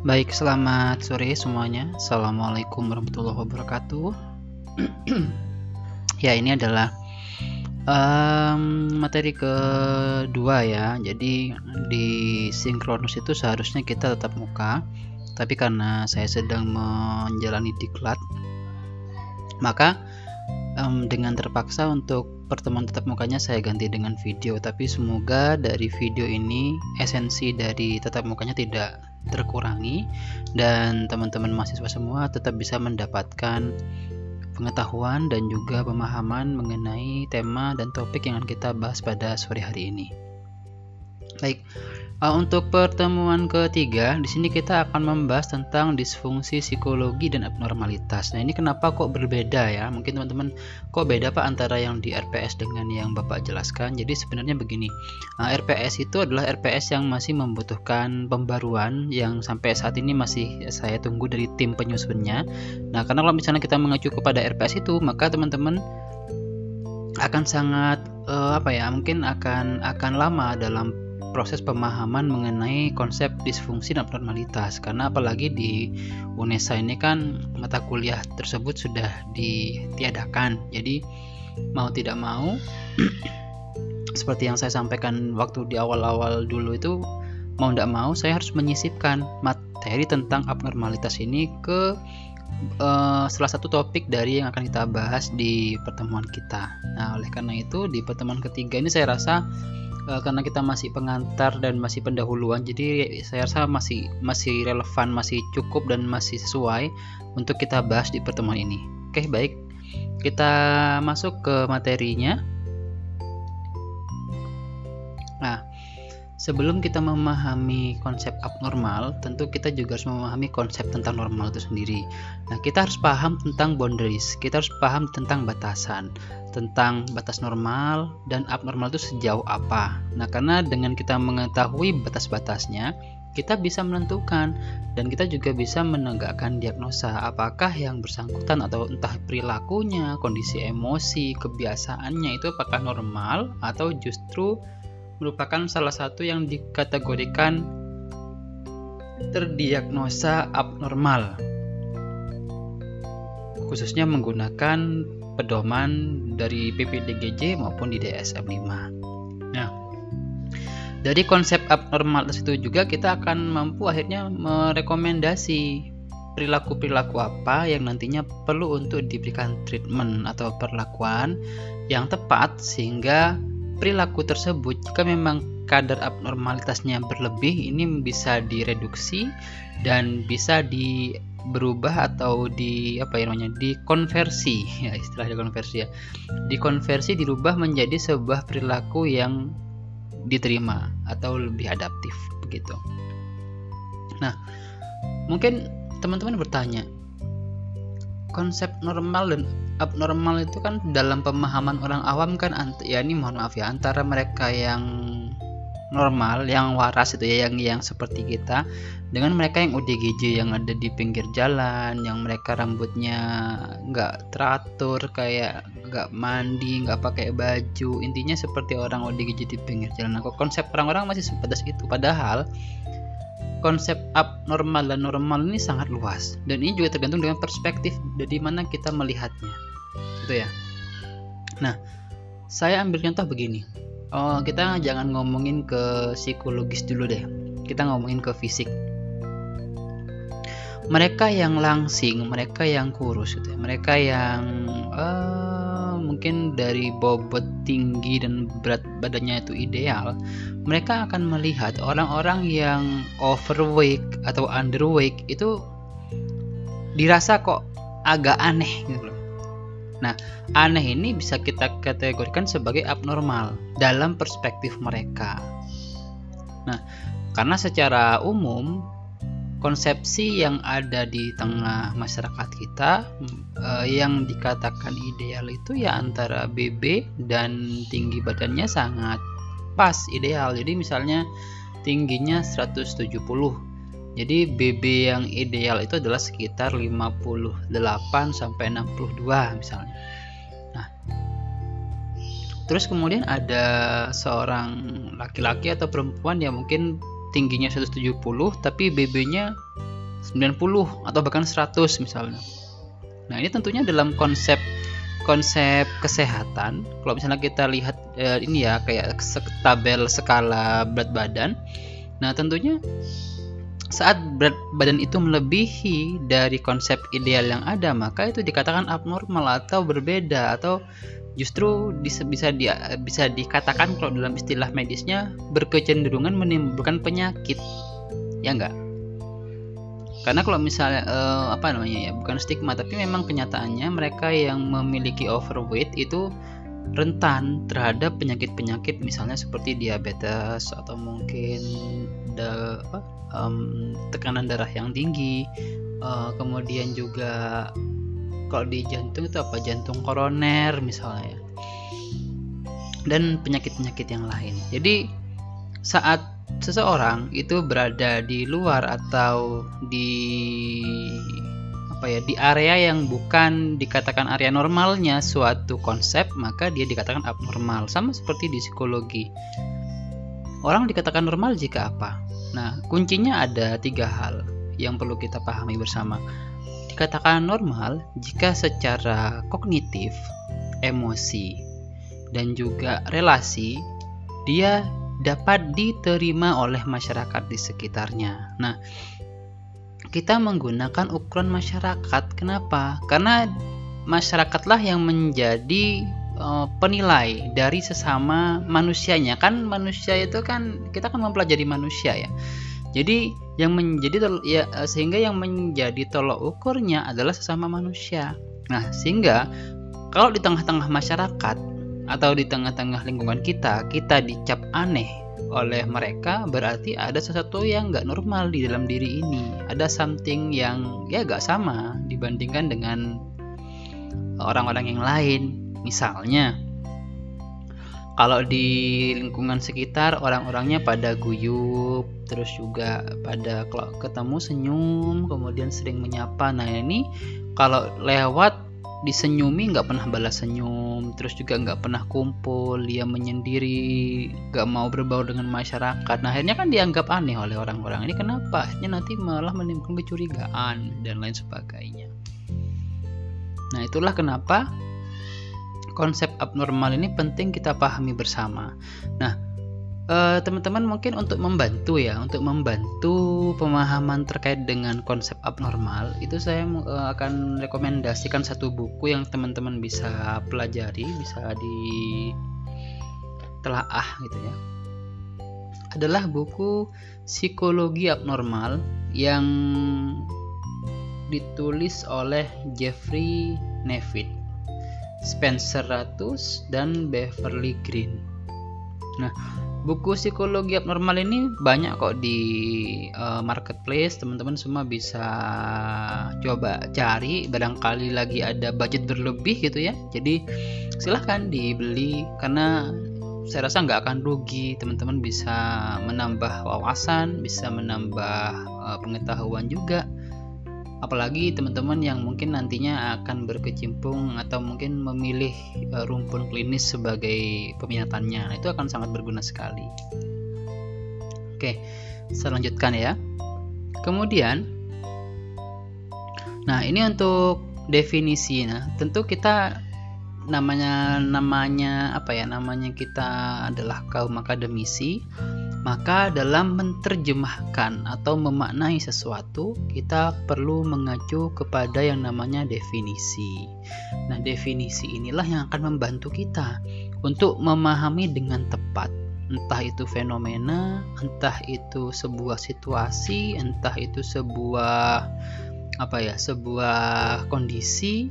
Baik, selamat sore semuanya. Assalamualaikum warahmatullahi wabarakatuh. ya, ini adalah um, materi kedua ya. Jadi di sinkronus itu seharusnya kita tetap muka, tapi karena saya sedang menjalani diklat, maka um, dengan terpaksa untuk pertemuan tetap mukanya saya ganti dengan video tapi semoga dari video ini esensi dari tetap mukanya tidak terkurangi dan teman-teman mahasiswa semua tetap bisa mendapatkan pengetahuan dan juga pemahaman mengenai tema dan topik yang akan kita bahas pada sore hari ini. Baik, untuk pertemuan ketiga, di sini kita akan membahas tentang disfungsi psikologi dan abnormalitas. Nah, ini kenapa kok berbeda ya? Mungkin teman-teman kok beda Pak antara yang di RPS dengan yang Bapak jelaskan. Jadi sebenarnya begini, ah, RPS itu adalah RPS yang masih membutuhkan pembaruan yang sampai saat ini masih saya tunggu dari tim penyusunnya. Nah, karena kalau misalnya kita mengacu kepada RPS itu, maka teman-teman akan sangat uh, apa ya? Mungkin akan akan lama dalam proses pemahaman mengenai konsep disfungsi dan abnormalitas karena apalagi di UNESA ini kan mata kuliah tersebut sudah ditiadakan jadi mau tidak mau seperti yang saya sampaikan waktu di awal-awal dulu itu mau tidak mau saya harus menyisipkan materi tentang abnormalitas ini ke uh, salah satu topik dari yang akan kita bahas di pertemuan kita. Nah, oleh karena itu di pertemuan ketiga ini saya rasa uh, karena kita masih pengantar dan masih pendahuluan jadi saya rasa masih masih relevan masih cukup dan masih sesuai untuk kita bahas di pertemuan ini. Oke baik. Kita masuk ke materinya Sebelum kita memahami konsep abnormal, tentu kita juga harus memahami konsep tentang normal itu sendiri. Nah, kita harus paham tentang boundaries, kita harus paham tentang batasan, tentang batas normal dan abnormal itu sejauh apa. Nah, karena dengan kita mengetahui batas-batasnya, kita bisa menentukan dan kita juga bisa menegakkan diagnosa apakah yang bersangkutan atau entah perilakunya, kondisi emosi, kebiasaannya itu apakah normal atau justru merupakan salah satu yang dikategorikan terdiagnosa abnormal khususnya menggunakan pedoman dari PPDGJ maupun di DSM-5. Nah, dari konsep abnormal itu juga kita akan mampu akhirnya merekomendasi perilaku-perilaku apa yang nantinya perlu untuk diberikan treatment atau perlakuan yang tepat sehingga perilaku tersebut. Jika memang kadar abnormalitasnya berlebih ini bisa direduksi dan bisa di berubah atau di apa ya namanya dikonversi. Ya istilah konversi ya. Dikonversi dirubah menjadi sebuah perilaku yang diterima atau lebih adaptif begitu. Nah mungkin teman-teman bertanya konsep normal dan abnormal itu kan dalam pemahaman orang awam kan ya ini mohon maaf ya antara mereka yang normal yang waras itu ya yang yang seperti kita dengan mereka yang ODGJ yang ada di pinggir jalan yang mereka rambutnya nggak teratur kayak nggak mandi nggak pakai baju intinya seperti orang ODGJ di pinggir jalan. Aku konsep orang-orang masih sebatas itu. Padahal konsep abnormal dan normal ini sangat luas. Dan ini juga tergantung dengan perspektif dari mana kita melihatnya. Gitu ya. Nah saya ambil contoh begini. Oh kita jangan ngomongin ke psikologis dulu deh. Kita ngomongin ke fisik. Mereka yang langsing mereka yang kurus gitu ya. mereka yang uh, mungkin dari bobot tinggi dan berat badannya itu ideal mereka akan melihat orang-orang yang overweight atau underweight itu dirasa kok agak aneh gitu loh Nah, aneh ini bisa kita kategorikan sebagai abnormal dalam perspektif mereka. Nah, karena secara umum konsepsi yang ada di tengah masyarakat kita eh, yang dikatakan ideal itu ya antara BB dan tinggi badannya sangat pas ideal. Jadi misalnya tingginya 170 jadi BB yang ideal itu adalah sekitar 58 sampai 62 misalnya. Nah, terus kemudian ada seorang laki-laki atau perempuan yang mungkin tingginya 170 tapi BB-nya 90 atau bahkan 100 misalnya. Nah, ini tentunya dalam konsep konsep kesehatan. Kalau misalnya kita lihat eh, ini ya kayak tabel skala berat badan. Nah, tentunya saat berat badan itu melebihi dari konsep ideal yang ada, maka itu dikatakan abnormal atau berbeda atau justru bisa bisa di, bisa dikatakan kalau dalam istilah medisnya berkecenderungan menimbulkan penyakit. Ya enggak? Karena kalau misalnya uh, apa namanya ya, bukan stigma tapi memang kenyataannya mereka yang memiliki overweight itu rentan terhadap penyakit-penyakit misalnya seperti diabetes atau mungkin da, apa, um, tekanan darah yang tinggi uh, kemudian juga kalau di jantung itu apa? Jantung koroner misalnya. Dan penyakit-penyakit yang lain. Jadi saat seseorang itu berada di luar atau di apa ya di area yang bukan dikatakan area normalnya suatu konsep maka dia dikatakan abnormal. Sama seperti di psikologi. Orang dikatakan normal jika apa? Nah kuncinya ada tiga hal yang perlu kita pahami bersama dikatakan normal jika secara kognitif emosi dan juga relasi dia dapat diterima oleh masyarakat di sekitarnya. Nah, kita menggunakan ukuran masyarakat. Kenapa? Karena masyarakatlah yang menjadi uh, penilai dari sesama manusianya. Kan manusia itu kan kita kan mempelajari manusia ya. Jadi yang menjadi ya sehingga yang menjadi tolok ukurnya adalah sesama manusia. Nah, sehingga kalau di tengah-tengah masyarakat atau di tengah-tengah lingkungan kita, kita dicap aneh oleh mereka berarti ada sesuatu yang nggak normal di dalam diri ini ada something yang ya gak sama dibandingkan dengan orang-orang yang lain misalnya kalau di lingkungan sekitar orang-orangnya pada guyup terus juga pada kalau ketemu senyum kemudian sering menyapa. Nah ini kalau lewat disenyumi nggak pernah balas senyum terus juga nggak pernah kumpul dia menyendiri nggak mau berbau dengan masyarakat. Nah akhirnya kan dianggap aneh oleh orang-orang ini. Kenapa? Akhirnya nanti malah menimbulkan kecurigaan dan lain sebagainya. Nah itulah kenapa konsep abnormal ini penting kita pahami bersama. Nah Eh, teman-teman mungkin untuk membantu ya untuk membantu pemahaman terkait dengan konsep abnormal itu saya uh, akan rekomendasikan satu buku yang teman-teman bisa pelajari bisa di telaah gitu ya. Adalah buku psikologi abnormal yang ditulis oleh Jeffrey Nevitt, Spencer Ratus dan Beverly Green. Nah, buku psikologi abnormal ini banyak kok di uh, marketplace. Teman-teman semua bisa coba cari. Barangkali lagi ada budget berlebih gitu ya. Jadi silahkan dibeli karena saya rasa nggak akan rugi. Teman-teman bisa menambah wawasan bisa menambah uh, pengetahuan juga apalagi teman-teman yang mungkin nantinya akan berkecimpung atau mungkin memilih uh, rumpun klinis sebagai peminatannya nah, itu akan sangat berguna sekali. Oke saya ya. Kemudian nah ini untuk definisi. Nah tentu kita namanya namanya apa ya namanya kita adalah kaum akademisi maka dalam menerjemahkan atau memaknai sesuatu, kita perlu mengacu kepada yang namanya definisi. Nah, definisi inilah yang akan membantu kita untuk memahami dengan tepat entah itu fenomena, entah itu sebuah situasi, entah itu sebuah apa ya, sebuah kondisi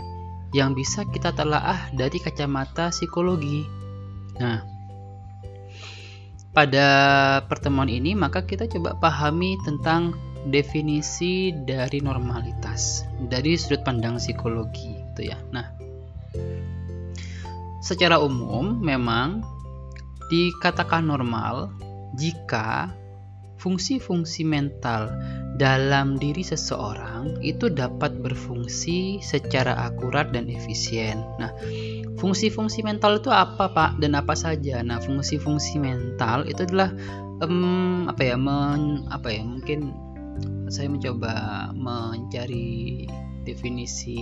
yang bisa kita telaah dari kacamata psikologi. Nah, pada pertemuan ini maka kita coba pahami tentang definisi dari normalitas dari sudut pandang psikologi itu ya. Nah, secara umum memang dikatakan normal jika fungsi-fungsi mental dalam diri seseorang itu dapat berfungsi secara akurat dan efisien. Nah, fungsi-fungsi mental itu apa, Pak? Dan apa saja? Nah, fungsi-fungsi mental itu adalah um, apa ya? Men, apa ya? Mungkin saya mencoba mencari definisi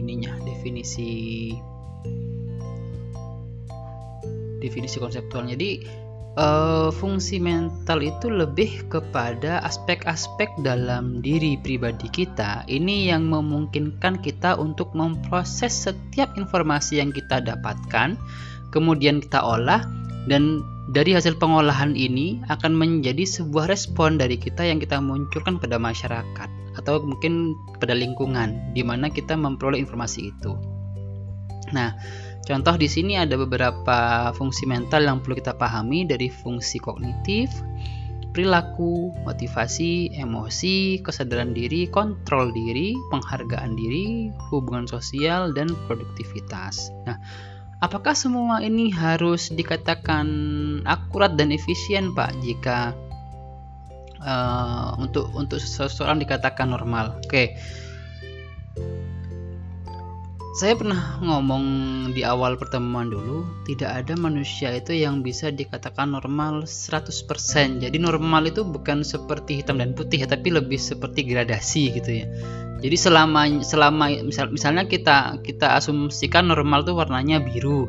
ininya definisi definisi konseptual jadi uh, fungsi mental itu lebih kepada aspek-aspek dalam diri pribadi kita ini yang memungkinkan kita untuk memproses setiap informasi yang kita dapatkan kemudian kita olah dan dari hasil pengolahan ini akan menjadi sebuah respon dari kita yang kita munculkan pada masyarakat atau mungkin pada lingkungan di mana kita memperoleh informasi itu. Nah, contoh di sini ada beberapa fungsi mental yang perlu kita pahami dari fungsi kognitif, perilaku, motivasi, emosi, kesadaran diri, kontrol diri, penghargaan diri, hubungan sosial, dan produktivitas. Nah, Apakah semua ini harus dikatakan akurat dan efisien, Pak? Jika uh, untuk untuk seseorang dikatakan normal, oke. Okay. Saya pernah ngomong di awal pertemuan dulu, tidak ada manusia itu yang bisa dikatakan normal 100%. Jadi normal itu bukan seperti hitam dan putih, tapi lebih seperti gradasi gitu ya jadi selama selama misal, misalnya kita kita asumsikan normal tuh warnanya biru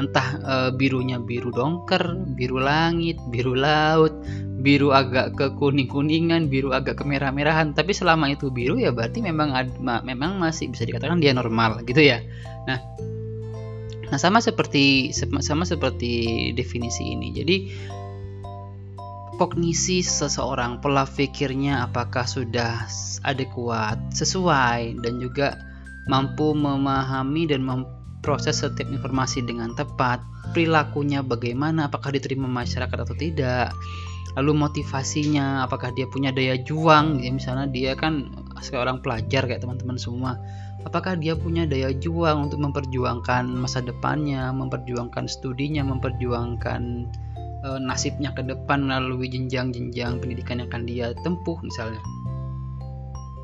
entah e, birunya biru dongker biru langit biru laut biru agak ke kuning kuningan biru agak ke merah merahan tapi selama itu biru ya berarti memang ad, ma, memang masih bisa dikatakan dia normal gitu ya. Nah nah sama seperti sama seperti definisi ini. Jadi kognisi seseorang, pola pikirnya apakah sudah adekuat, sesuai, dan juga mampu memahami dan memproses setiap informasi dengan tepat, perilakunya bagaimana, apakah diterima masyarakat atau tidak, lalu motivasinya, apakah dia punya daya juang, ya misalnya dia kan seorang pelajar kayak teman-teman semua, apakah dia punya daya juang untuk memperjuangkan masa depannya, memperjuangkan studinya, memperjuangkan e, nasibnya ke depan melalui jenjang-jenjang pendidikan yang akan dia tempuh misalnya.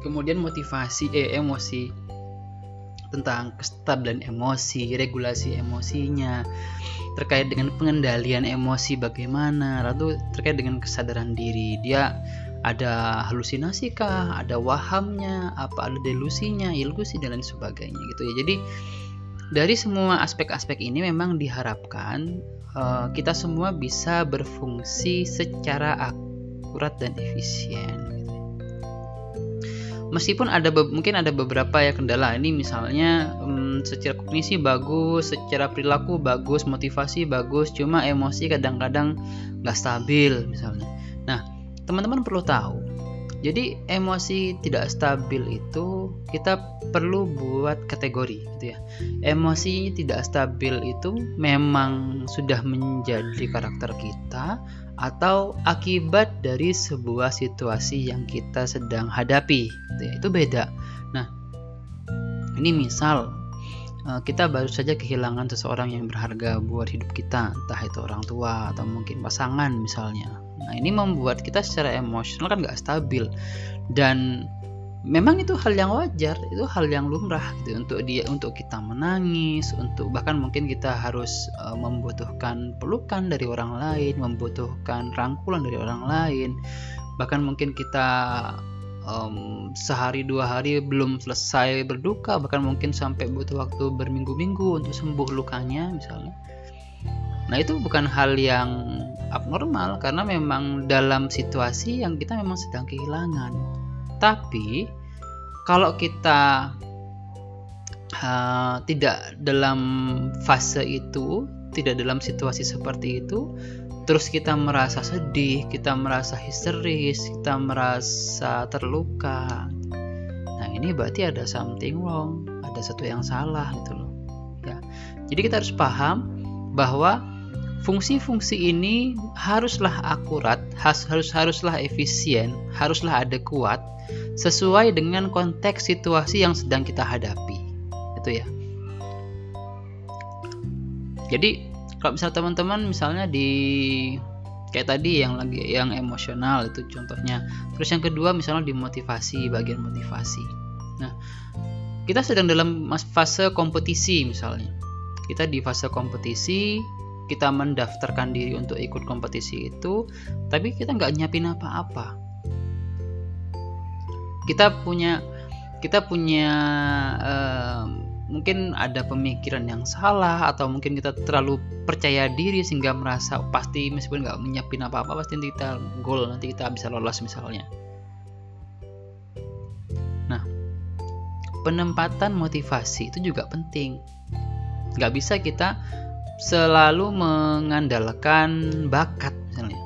Kemudian motivasi eh emosi tentang kestabilan emosi, regulasi emosinya, terkait dengan pengendalian emosi bagaimana, lalu terkait dengan kesadaran diri. Dia ada halusinasi kah, ada wahamnya, apa ada delusinya, ilusi dan lain sebagainya gitu ya. Jadi dari semua aspek-aspek ini memang diharapkan uh, kita semua bisa berfungsi secara akurat dan efisien. Meskipun ada mungkin ada beberapa ya kendala ini misalnya um, secara kognisi bagus, secara perilaku bagus, motivasi bagus, cuma emosi kadang-kadang nggak stabil misalnya. Nah teman-teman perlu tahu jadi emosi tidak stabil itu kita perlu buat kategori gitu ya. Emosi tidak stabil itu memang sudah menjadi karakter kita atau akibat dari sebuah situasi yang kita sedang hadapi. Gitu ya. Itu beda. Nah, ini misal eh, kita baru saja kehilangan seseorang yang berharga buat hidup kita, entah itu orang tua atau mungkin pasangan misalnya Nah ini membuat kita secara emosional kan nggak stabil dan memang itu hal yang wajar, itu hal yang lumrah gitu untuk dia untuk kita menangis, untuk bahkan mungkin kita harus uh, membutuhkan pelukan dari orang lain, membutuhkan rangkulan dari orang lain, bahkan mungkin kita um, sehari dua hari belum selesai berduka, bahkan mungkin sampai butuh waktu berminggu-minggu untuk sembuh lukanya misalnya. Nah itu bukan hal yang abnormal karena memang dalam situasi yang kita memang sedang kehilangan. Tapi kalau kita uh, tidak dalam fase itu, tidak dalam situasi seperti itu, terus kita merasa sedih, kita merasa histeris, kita merasa terluka. Nah ini berarti ada something wrong, ada satu yang salah gitu loh. Ya, jadi kita harus paham bahwa Fungsi-fungsi ini haruslah akurat, harus harus haruslah efisien, haruslah adekuat sesuai dengan konteks situasi yang sedang kita hadapi. Itu ya. Jadi kalau misal teman-teman misalnya di kayak tadi yang lagi yang emosional itu contohnya. Terus yang kedua misalnya di motivasi, bagian motivasi. Nah, kita sedang dalam fase kompetisi misalnya. Kita di fase kompetisi kita mendaftarkan diri untuk ikut kompetisi itu tapi kita nggak nyiapin apa-apa. Kita punya kita punya uh, mungkin ada pemikiran yang salah atau mungkin kita terlalu percaya diri sehingga merasa pasti meskipun nggak menyiapin apa-apa pasti nanti kita goal nanti kita bisa lolos misalnya. Nah penempatan motivasi itu juga penting. Nggak bisa kita selalu mengandalkan bakat misalnya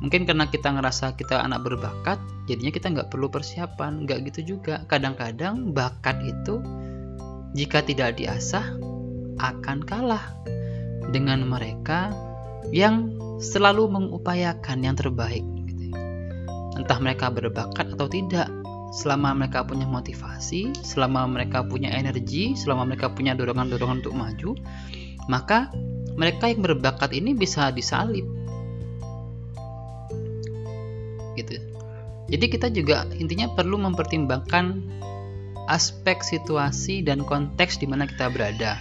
mungkin karena kita ngerasa kita anak berbakat jadinya kita nggak perlu persiapan nggak gitu juga kadang-kadang bakat itu jika tidak diasah akan kalah dengan mereka yang selalu mengupayakan yang terbaik gitu. entah mereka berbakat atau tidak selama mereka punya motivasi selama mereka punya energi selama mereka punya dorongan-dorongan untuk maju maka mereka yang berbakat ini bisa disalib gitu jadi kita juga intinya perlu mempertimbangkan aspek situasi dan konteks di mana kita berada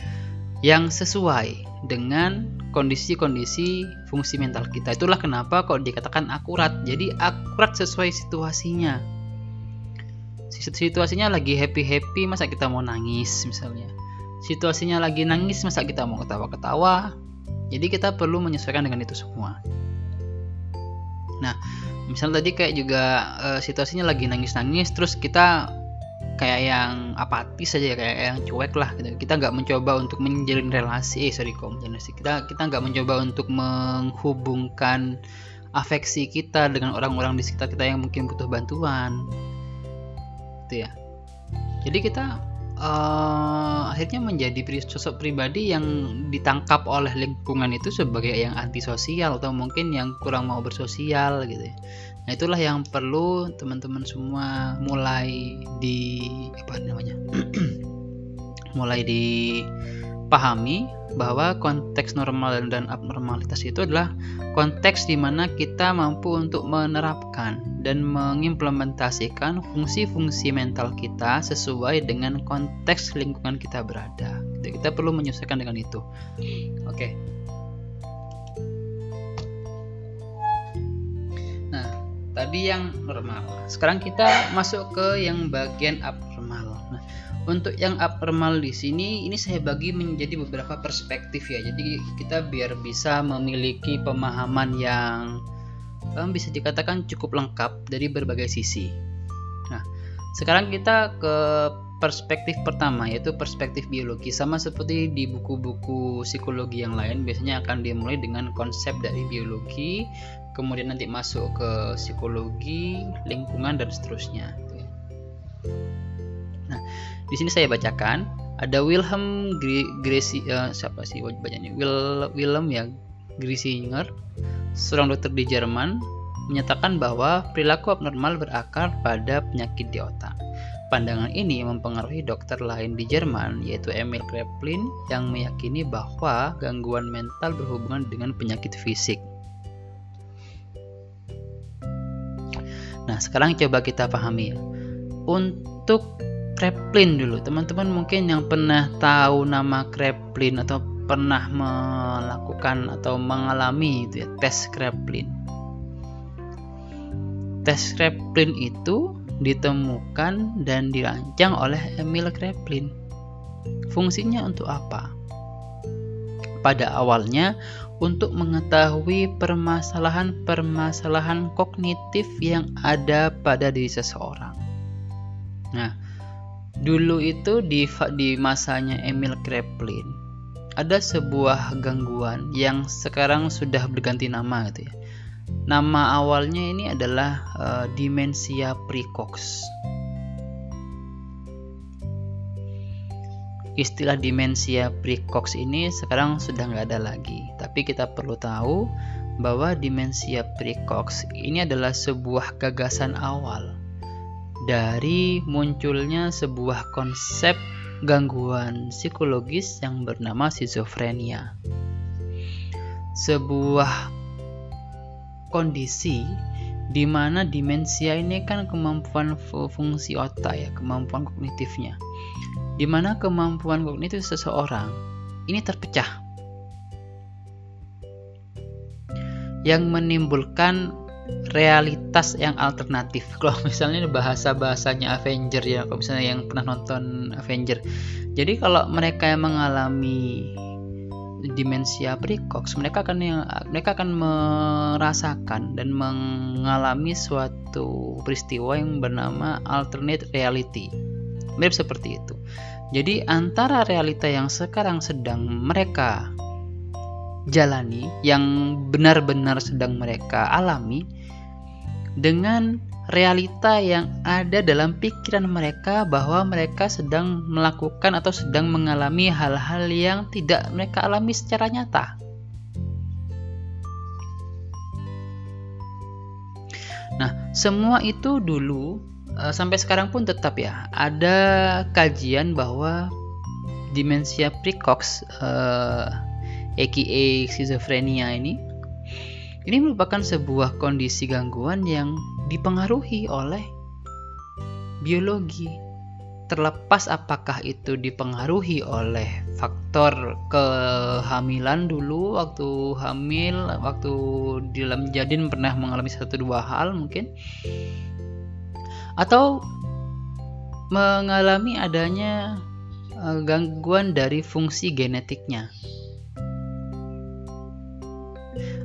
yang sesuai dengan kondisi-kondisi fungsi mental kita. Itulah kenapa kok dikatakan akurat. Jadi akurat sesuai situasinya. Situasinya lagi happy-happy, masa kita mau nangis misalnya. Situasinya lagi nangis, masa kita mau ketawa-ketawa. Jadi kita perlu menyesuaikan dengan itu semua. Nah, misal tadi kayak juga uh, situasinya lagi nangis-nangis, terus kita kayak yang apatis saja kayak yang cuek lah gitu kita nggak mencoba untuk menjalin relasi eh sorry kok kita kita nggak mencoba untuk menghubungkan afeksi kita dengan orang-orang di sekitar kita yang mungkin butuh bantuan gitu ya jadi kita uh, akhirnya menjadi sosok pribadi yang ditangkap oleh lingkungan itu sebagai yang antisosial atau mungkin yang kurang mau bersosial gitu ya Nah, itulah yang perlu teman-teman semua mulai di apa namanya? mulai dipahami bahwa konteks normal dan abnormalitas itu adalah konteks di mana kita mampu untuk menerapkan dan mengimplementasikan fungsi-fungsi mental kita sesuai dengan konteks lingkungan kita berada. Kita perlu menyesuaikan dengan itu. Oke. Okay. tadi yang normal sekarang kita masuk ke yang bagian abnormal nah untuk yang abnormal di sini ini saya bagi menjadi beberapa perspektif ya. Jadi kita biar bisa memiliki pemahaman yang um, bisa dikatakan cukup lengkap dari berbagai sisi. Nah sekarang kita ke perspektif pertama yaitu perspektif biologi. Sama seperti di buku-buku psikologi yang lain biasanya akan dimulai dengan konsep dari biologi kemudian nanti masuk ke psikologi lingkungan dan seterusnya di sini saya bacakan ada Wilhelm Gracie uh, siapa sih bacanya Will Wilhelm ya Grisinger seorang dokter di Jerman menyatakan bahwa perilaku abnormal berakar pada penyakit di otak Pandangan ini mempengaruhi dokter lain di Jerman, yaitu Emil Kraepelin, yang meyakini bahwa gangguan mental berhubungan dengan penyakit fisik. Nah, sekarang coba kita pahami ya. Untuk Kraepelin dulu, teman-teman mungkin yang pernah tahu nama Kraepelin atau pernah melakukan atau mengalami itu ya, tes Kraepelin. Tes Kraepelin itu ditemukan dan dirancang oleh Emil Kraepelin. Fungsinya untuk apa? Pada awalnya untuk mengetahui permasalahan-permasalahan kognitif yang ada pada diri seseorang. Nah, dulu itu di di masanya Emil Kraepelin ada sebuah gangguan yang sekarang sudah berganti nama gitu ya Nama awalnya ini adalah uh, demensia precox. Istilah demensia precox ini sekarang sudah nggak ada lagi, tapi kita perlu tahu bahwa demensia precox ini adalah sebuah gagasan awal dari munculnya sebuah konsep gangguan psikologis yang bernama schizophrenia. Sebuah kondisi di mana demensia ini kan kemampuan fungsi otak ya, kemampuan kognitifnya. Di mana kemampuan kognitif seseorang ini terpecah. Yang menimbulkan realitas yang alternatif. Kalau misalnya bahasa bahasanya Avenger ya, kalau misalnya yang pernah nonton Avenger. Jadi kalau mereka yang mengalami demensia precox, mereka akan yang mereka akan merasakan dan mengalami suatu peristiwa yang bernama alternate reality. Mirip seperti itu. Jadi antara realita yang sekarang sedang mereka jalani, yang benar-benar sedang mereka alami, dengan realita yang ada dalam pikiran mereka bahwa mereka sedang melakukan atau sedang mengalami hal-hal yang tidak mereka alami secara nyata. Nah, semua itu dulu eh, sampai sekarang pun tetap ya ada kajian bahwa demensia precox uh, aka schizophrenia ini ini merupakan sebuah kondisi gangguan yang dipengaruhi oleh biologi. Terlepas apakah itu dipengaruhi oleh faktor kehamilan dulu waktu hamil, waktu di dalam jadin pernah mengalami satu dua hal mungkin atau mengalami adanya eh, gangguan dari fungsi genetiknya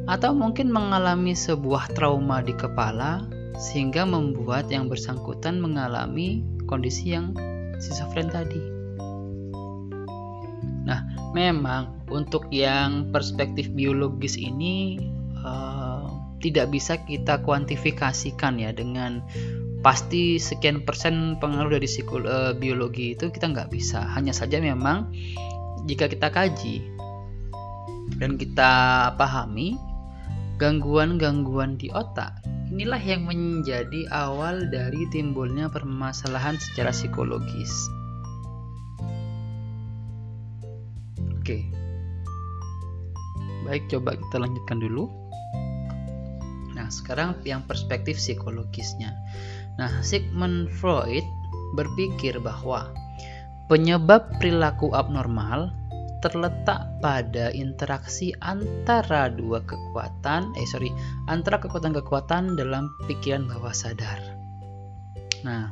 atau mungkin mengalami sebuah trauma di kepala sehingga membuat yang bersangkutan mengalami kondisi yang schizofren tadi. Nah, memang untuk yang perspektif biologis ini uh, tidak bisa kita kuantifikasikan ya dengan pasti sekian persen pengaruh dari psikologi uh, biologi itu kita nggak bisa. Hanya saja memang jika kita kaji dan kita pahami gangguan-gangguan di otak inilah yang menjadi awal dari timbulnya permasalahan secara psikologis. Oke. Baik, coba kita lanjutkan dulu. Nah, sekarang yang perspektif psikologisnya. Nah, Sigmund Freud berpikir bahwa penyebab perilaku abnormal terletak pada interaksi antara dua kekuatan, eh sorry, antara kekuatan-kekuatan dalam pikiran bawah sadar. Nah,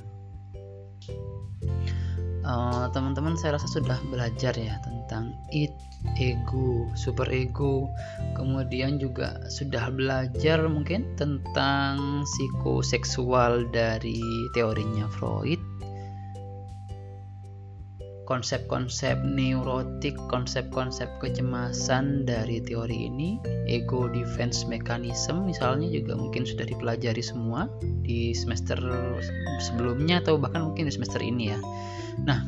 eh, teman-teman saya rasa sudah belajar ya tentang it, ego, super ego, kemudian juga sudah belajar mungkin tentang psikoseksual dari teorinya Freud konsep-konsep neurotik, konsep-konsep kecemasan dari teori ini, ego defense mechanism misalnya juga mungkin sudah dipelajari semua di semester sebelumnya atau bahkan mungkin di semester ini ya. Nah,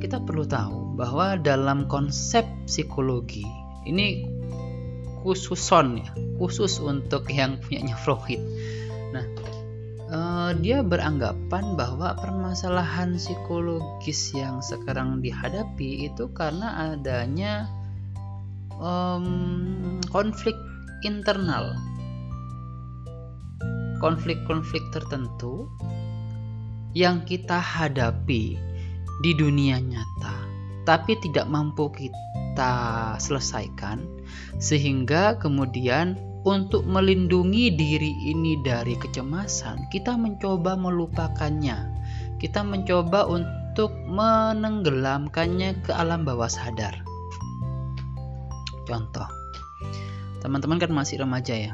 kita perlu tahu bahwa dalam konsep psikologi ini khususon ya, khusus untuk yang punyanya Freud. Uh, dia beranggapan bahwa permasalahan psikologis yang sekarang dihadapi itu karena adanya um, konflik internal, konflik-konflik tertentu yang kita hadapi di dunia nyata, tapi tidak mampu kita selesaikan, sehingga kemudian untuk melindungi diri ini dari kecemasan, kita mencoba melupakannya. Kita mencoba untuk menenggelamkannya ke alam bawah sadar. Contoh, teman-teman kan masih remaja ya.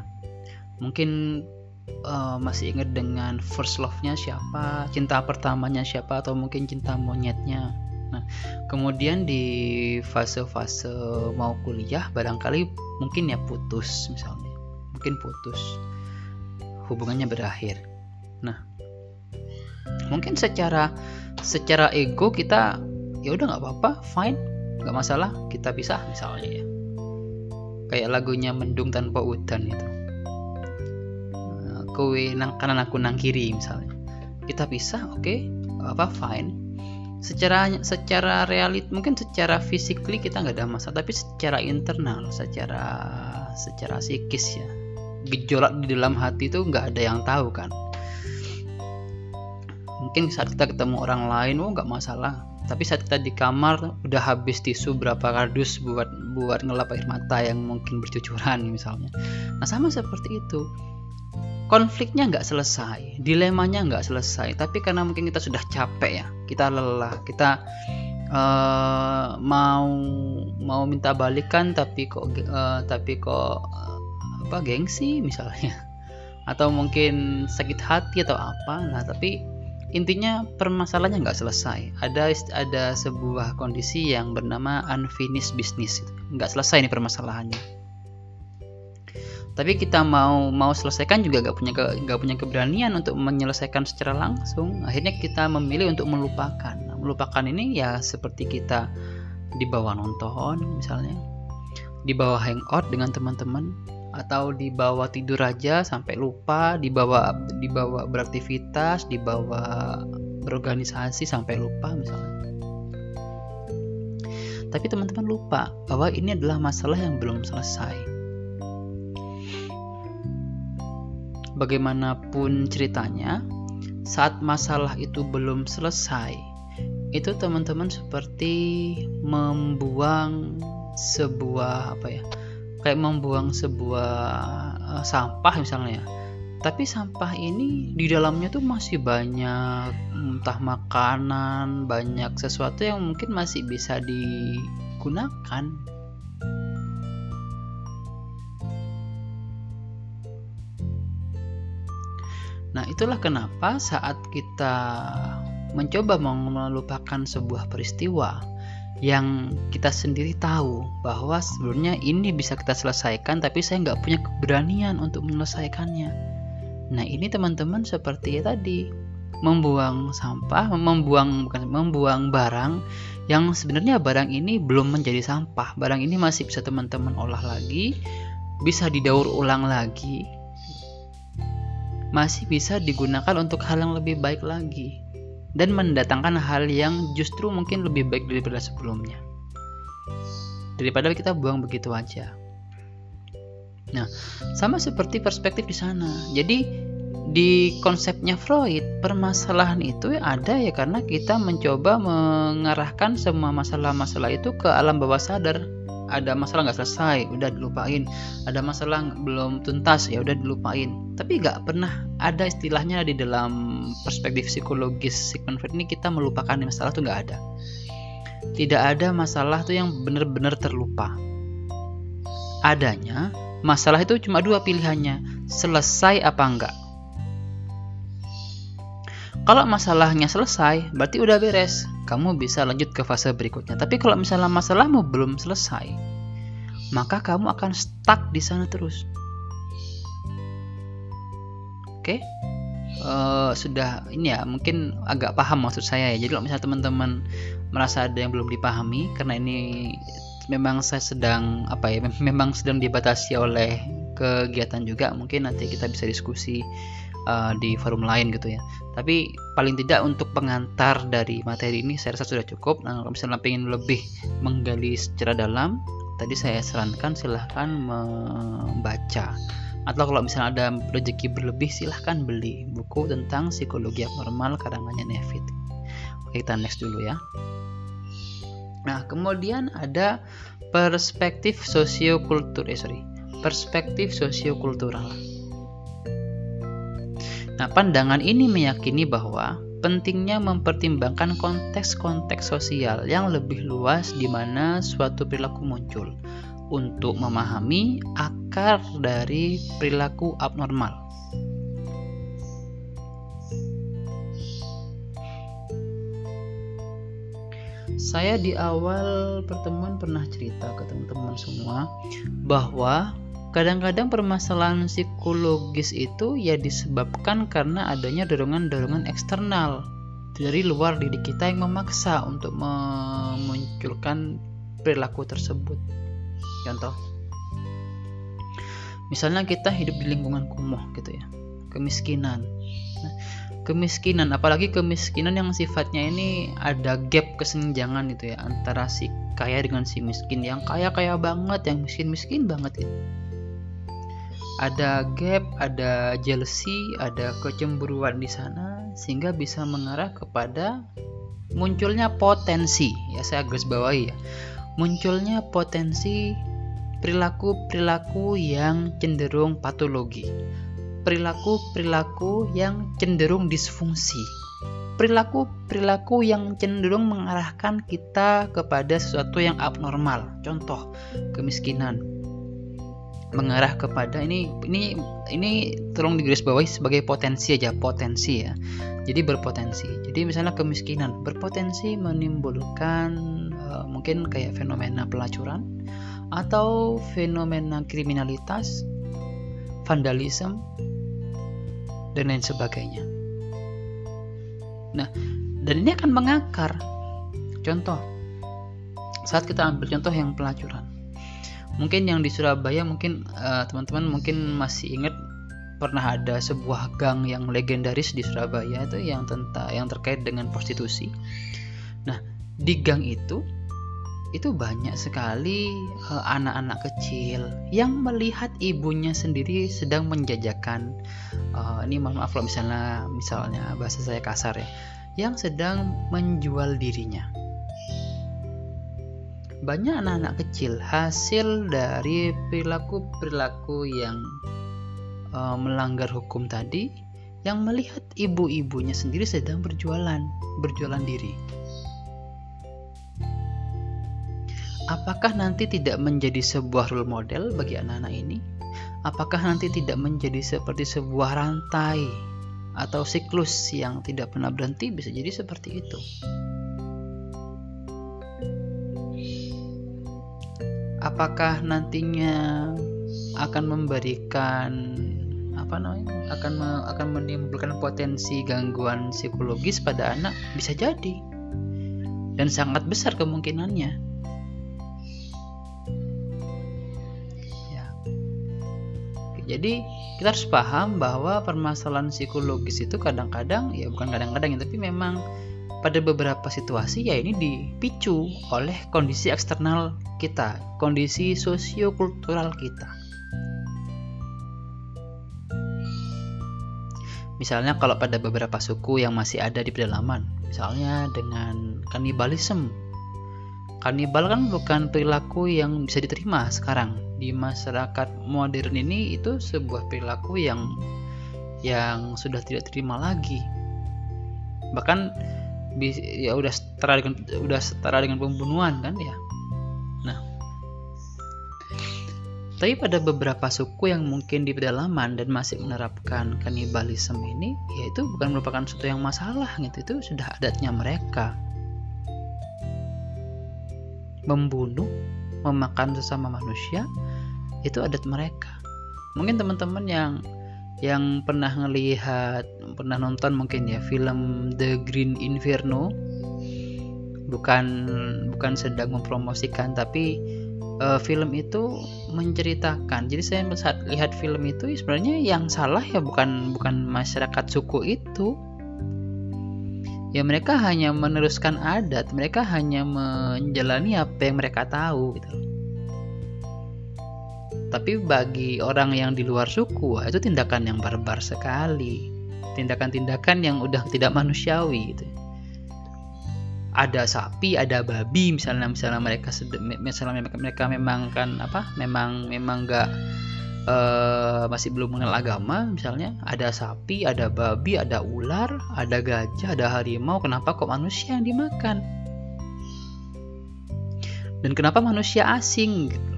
Mungkin uh, masih ingat dengan first love-nya siapa, cinta pertamanya siapa, atau mungkin cinta monyetnya. Nah, kemudian di fase-fase mau kuliah, barangkali mungkin ya putus misalnya mungkin putus. Hubungannya berakhir. Nah mungkin secara secara ego kita ya udah nggak apa-apa fine nggak masalah kita pisah misalnya ya. Kayak lagunya mendung tanpa udan itu. Kowe nang kanan aku nang kiri misalnya. Kita pisah oke okay, apa fine. Secara secara realit mungkin secara physically kita nggak ada masalah tapi secara internal secara secara psikis ya gejolak di dalam hati itu nggak ada yang tahu kan. Mungkin saat kita ketemu orang lain oh nggak masalah. Tapi saat kita di kamar udah habis tisu berapa kardus buat buat ngelap air mata yang mungkin bercucuran misalnya. Nah sama seperti itu. Konfliknya nggak selesai dilemanya nggak selesai. Tapi karena mungkin kita sudah capek ya kita lelah kita uh, mau mau minta balikan tapi kok uh, tapi kok apa gengsi misalnya. Atau mungkin sakit hati atau apa. Nah tapi intinya permasalahannya nggak selesai. Ada ada sebuah kondisi yang bernama unfinished business. Nggak selesai nih permasalahannya. Tapi kita mau mau selesaikan juga nggak punya nggak punya keberanian untuk menyelesaikan secara langsung. Akhirnya kita memilih untuk melupakan. Nah, melupakan ini ya seperti kita di bawah nonton misalnya. Di bawah hangout dengan teman-teman atau dibawa tidur aja sampai lupa dibawa dibawa beraktivitas dibawa berorganisasi sampai lupa misalnya. Tapi teman-teman lupa bahwa ini adalah masalah yang belum selesai. Bagaimanapun ceritanya saat masalah itu belum selesai itu teman-teman seperti membuang sebuah apa ya kayak membuang sebuah uh, sampah misalnya ya. tapi sampah ini di dalamnya tuh masih banyak entah makanan banyak sesuatu yang mungkin masih bisa digunakan Nah, itulah kenapa saat kita mencoba melupakan sebuah peristiwa, yang kita sendiri tahu bahwa sebenarnya ini bisa kita selesaikan tapi saya nggak punya keberanian untuk menyelesaikannya. Nah ini teman-teman seperti ya tadi membuang sampah membuang bukan membuang barang yang sebenarnya barang ini belum menjadi sampah. Barang ini masih bisa teman-teman olah lagi bisa didaur ulang lagi masih bisa digunakan untuk hal yang lebih baik lagi dan mendatangkan hal yang justru mungkin lebih baik daripada sebelumnya. Daripada kita buang begitu aja. Nah, sama seperti perspektif di sana. Jadi di konsepnya Freud, permasalahan itu ada ya karena kita mencoba mengarahkan semua masalah-masalah itu ke alam bawah sadar ada masalah nggak selesai udah dilupain ada masalah belum tuntas ya udah dilupain tapi nggak pernah ada istilahnya di dalam perspektif psikologis Sigmund Freud ini kita melupakan masalah tuh nggak ada tidak ada masalah tuh yang benar-benar terlupa adanya masalah itu cuma dua pilihannya selesai apa enggak kalau masalahnya selesai, berarti udah beres. Kamu bisa lanjut ke fase berikutnya. Tapi kalau misalnya masalahmu belum selesai, maka kamu akan stuck di sana terus. Oke? Okay? Uh, sudah ini ya mungkin agak paham maksud saya ya. Jadi kalau misalnya teman-teman merasa ada yang belum dipahami karena ini memang saya sedang apa ya memang sedang dibatasi oleh kegiatan juga mungkin nanti kita bisa diskusi uh, di forum lain gitu ya. Tapi paling tidak untuk pengantar dari materi ini saya rasa sudah cukup. Nah kalau misalnya ingin lebih menggali secara dalam tadi saya sarankan silahkan membaca atau kalau misalnya ada rezeki berlebih silahkan beli buku tentang psikologi abnormal karangannya Nevit. Oke kita next dulu ya. Nah kemudian ada perspektif sosiokultur eh sorry perspektif sosiokultural. Nah, pandangan ini meyakini bahwa pentingnya mempertimbangkan konteks-konteks sosial yang lebih luas di mana suatu perilaku muncul untuk memahami akar dari perilaku abnormal. Saya di awal pertemuan pernah cerita ke teman-teman semua bahwa Kadang-kadang permasalahan psikologis itu ya disebabkan karena adanya dorongan-dorongan eksternal dari luar diri kita yang memaksa untuk memunculkan perilaku tersebut. Contoh, misalnya kita hidup di lingkungan kumuh gitu ya, kemiskinan. Nah, kemiskinan, apalagi kemiskinan yang sifatnya ini ada gap kesenjangan gitu ya antara si kaya dengan si miskin, yang kaya kaya banget, yang miskin miskin banget gitu. Ada gap, ada jealousy, ada kecemburuan di sana sehingga bisa mengarah kepada munculnya potensi. Ya saya garis bawahi ya. Munculnya potensi perilaku-perilaku yang cenderung patologi. Perilaku-perilaku yang cenderung disfungsi. Perilaku-perilaku yang cenderung mengarahkan kita kepada sesuatu yang abnormal. Contoh, kemiskinan. Mengarah kepada ini ini ini tolong digarisbawahi sebagai potensi aja potensi ya. Jadi berpotensi. Jadi misalnya kemiskinan berpotensi menimbulkan uh, mungkin kayak fenomena pelacuran atau fenomena kriminalitas vandalisme dan lain sebagainya. Nah dan ini akan mengakar. Contoh saat kita ambil contoh yang pelacuran. Mungkin yang di Surabaya mungkin eh, teman-teman uh, mungkin masih ingat pernah ada sebuah gang yang legendaris di Surabaya itu yang tentang yang terkait dengan prostitusi. Nah, di gang itu itu banyak sekali eh, anak-anak uh, kecil yang melihat ibunya sendiri sedang menjajakan uh, ini mohon maaf kalau misalnya misalnya bahasa saya kasar ya yang sedang menjual dirinya banyak anak-anak kecil hasil dari perilaku-perilaku yang uh, melanggar hukum tadi yang melihat ibu-ibunya sendiri sedang berjualan, berjualan diri. Apakah nanti tidak menjadi sebuah role model bagi anak-anak ini? Apakah nanti tidak menjadi seperti sebuah rantai atau siklus yang tidak pernah berhenti? Bisa jadi seperti itu. apakah nantinya akan memberikan apa namanya akan me, akan menimbulkan potensi gangguan psikologis pada anak bisa jadi dan sangat besar kemungkinannya jadi kita harus paham bahwa permasalahan psikologis itu kadang-kadang ya bukan kadang-kadang ya tapi memang pada beberapa situasi ya ini dipicu oleh kondisi eksternal kita, kondisi sosiokultural kita. Misalnya kalau pada beberapa suku yang masih ada di pedalaman, misalnya dengan kanibalisme. Kanibal kan bukan perilaku yang bisa diterima sekarang di masyarakat modern ini itu sebuah perilaku yang yang sudah tidak terima lagi. Bahkan ya udah setara dengan udah setara dengan pembunuhan kan ya. Nah. Tapi pada beberapa suku yang mungkin di pedalaman dan masih menerapkan kanibalisme ini ya itu bukan merupakan sesuatu yang masalah gitu. Itu sudah adatnya mereka. Membunuh memakan sesama manusia itu adat mereka. Mungkin teman-teman yang yang pernah ngelihat pernah nonton mungkin ya film The Green Inferno. Bukan bukan sedang mempromosikan tapi uh, film itu menceritakan. Jadi saya saat lihat film itu sebenarnya yang salah ya bukan bukan masyarakat suku itu ya mereka hanya meneruskan adat mereka hanya menjalani apa yang mereka tahu gitu tapi bagi orang yang di luar suku, itu tindakan yang barbar sekali. Tindakan-tindakan yang udah tidak manusiawi gitu. Ada sapi, ada babi misalnya misalnya mereka misalnya mereka memang kan apa? Memang memang enggak uh, masih belum mengenal agama misalnya. Ada sapi, ada babi, ada ular, ada gajah, ada harimau, kenapa kok manusia yang dimakan? Dan kenapa manusia asing gitu?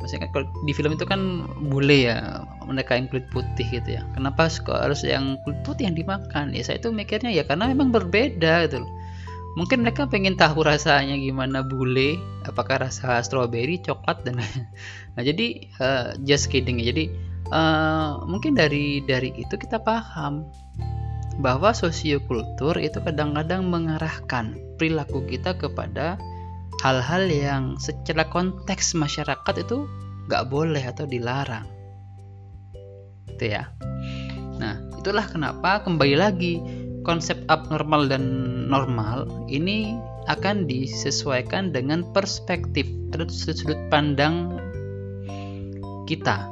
maksudnya kan kalau di film itu kan bule ya mereka yang kulit putih gitu ya. Kenapa harus yang kulit putih yang dimakan? Ya saya itu mikirnya ya karena memang berbeda gitu loh mungkin mereka pengen tahu rasanya gimana bule apakah rasa stroberi coklat dan nah jadi uh, just kidding ya. Jadi uh, mungkin dari dari itu kita paham bahwa sosiokultur itu kadang-kadang mengarahkan perilaku kita kepada hal-hal yang secara konteks masyarakat itu nggak boleh atau dilarang. Itu ya. Nah itulah kenapa kembali lagi konsep abnormal dan normal ini akan disesuaikan dengan perspektif atau sudut pandang kita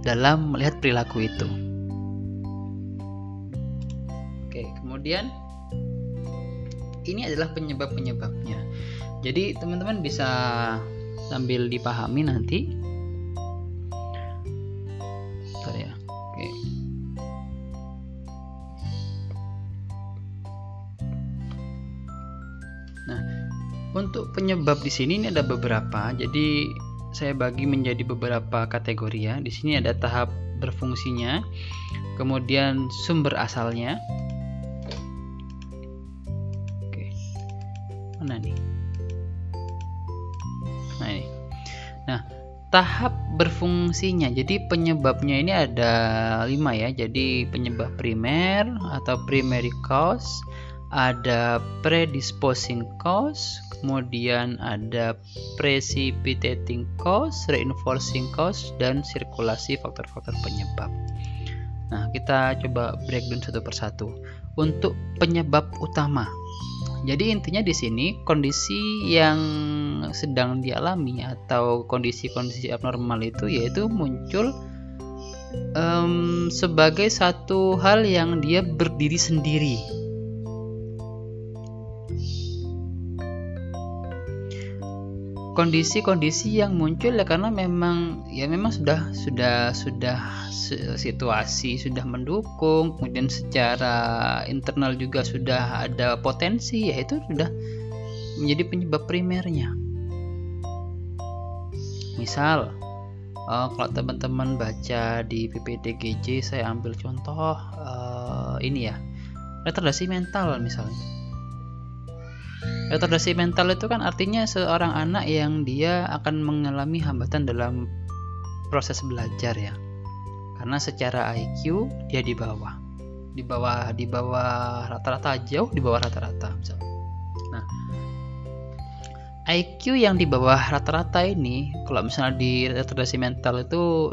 dalam melihat perilaku itu. oke kemudian ini adalah penyebab-penyebabnya jadi teman-teman bisa sambil dipahami nanti penyebab di sini ini ada beberapa. Jadi saya bagi menjadi beberapa kategori ya. Di sini ada tahap berfungsinya kemudian sumber asalnya. Oke. Mana nih? Nah ini. Nah tahap berfungsinya. Jadi penyebabnya ini ada lima ya. Jadi penyebab primer atau primary cause ada predisposing cause kemudian ada precipitating cause reinforcing cause dan sirkulasi faktor-faktor penyebab. Nah kita coba breakdown satu persatu. Untuk penyebab utama. Jadi intinya di sini kondisi yang sedang dialami atau kondisi-kondisi abnormal itu yaitu muncul um, sebagai satu hal yang dia berdiri sendiri. Kondisi-kondisi yang muncul ya karena memang ya memang sudah sudah sudah situasi sudah mendukung kemudian secara internal juga sudah ada potensi yaitu sudah menjadi penyebab primernya. Misal uh, kalau teman-teman baca di PPDGJ saya ambil contoh uh, ini ya retardasi mental misalnya retardasi mental itu kan artinya seorang anak yang dia akan mengalami hambatan dalam proses belajar ya. Karena secara IQ dia di bawah. Di bawah di bawah rata-rata jauh di bawah rata-rata nah IQ yang di bawah rata-rata ini kalau misalnya di retardasi mental itu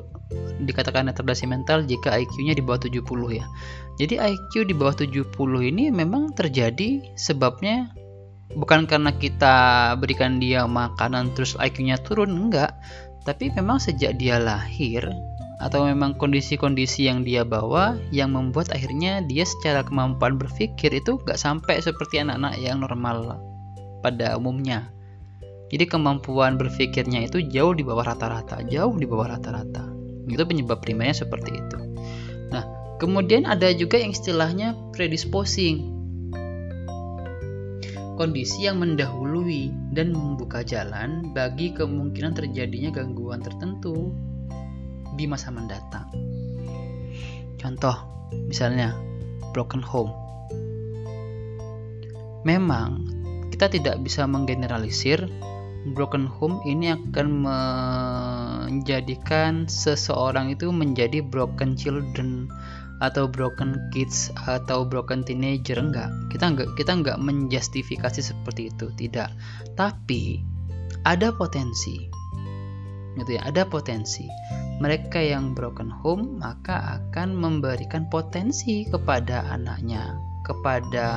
dikatakan retardasi mental jika IQ-nya di bawah 70 ya. Jadi IQ di bawah 70 ini memang terjadi sebabnya bukan karena kita berikan dia makanan terus IQ-nya turun enggak, tapi memang sejak dia lahir atau memang kondisi-kondisi yang dia bawa yang membuat akhirnya dia secara kemampuan berpikir itu gak sampai seperti anak-anak yang normal pada umumnya. Jadi kemampuan berpikirnya itu jauh di bawah rata-rata, jauh di bawah rata-rata. Itu penyebab primernya seperti itu. Nah, kemudian ada juga yang istilahnya predisposing. Kondisi yang mendahului dan membuka jalan bagi kemungkinan terjadinya gangguan tertentu di masa mendatang. Contoh, misalnya broken home. Memang kita tidak bisa menggeneralisir broken home ini akan menjadikan seseorang itu menjadi broken children atau broken kids atau broken teenager enggak. Kita enggak kita enggak menjustifikasi seperti itu tidak. Tapi ada potensi. Gitu ya ada potensi. Mereka yang broken home maka akan memberikan potensi kepada anaknya kepada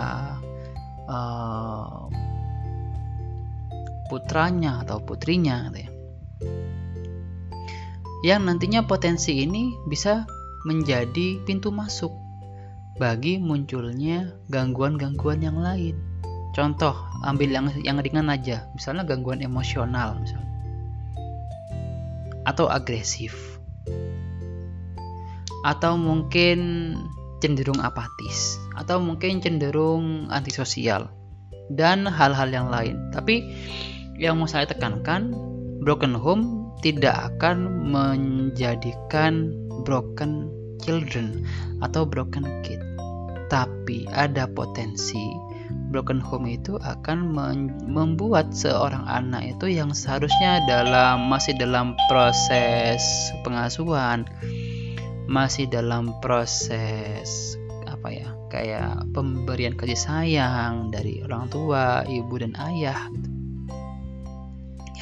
uh, putranya atau putrinya gitu ya. Yang nantinya potensi ini bisa menjadi pintu masuk bagi munculnya gangguan-gangguan yang lain. Contoh, ambil yang yang ringan aja, misalnya gangguan emosional misalnya atau agresif. Atau mungkin cenderung apatis. Atau mungkin cenderung antisosial. Dan hal-hal yang lain. Tapi yang mau saya tekankan broken home tidak akan menjadikan broken children atau broken kid. Tapi ada potensi. Broken home itu akan membuat seorang anak itu yang seharusnya dalam masih dalam proses pengasuhan masih dalam proses apa ya kayak pemberian kasih sayang dari orang tua ibu dan ayah gitu.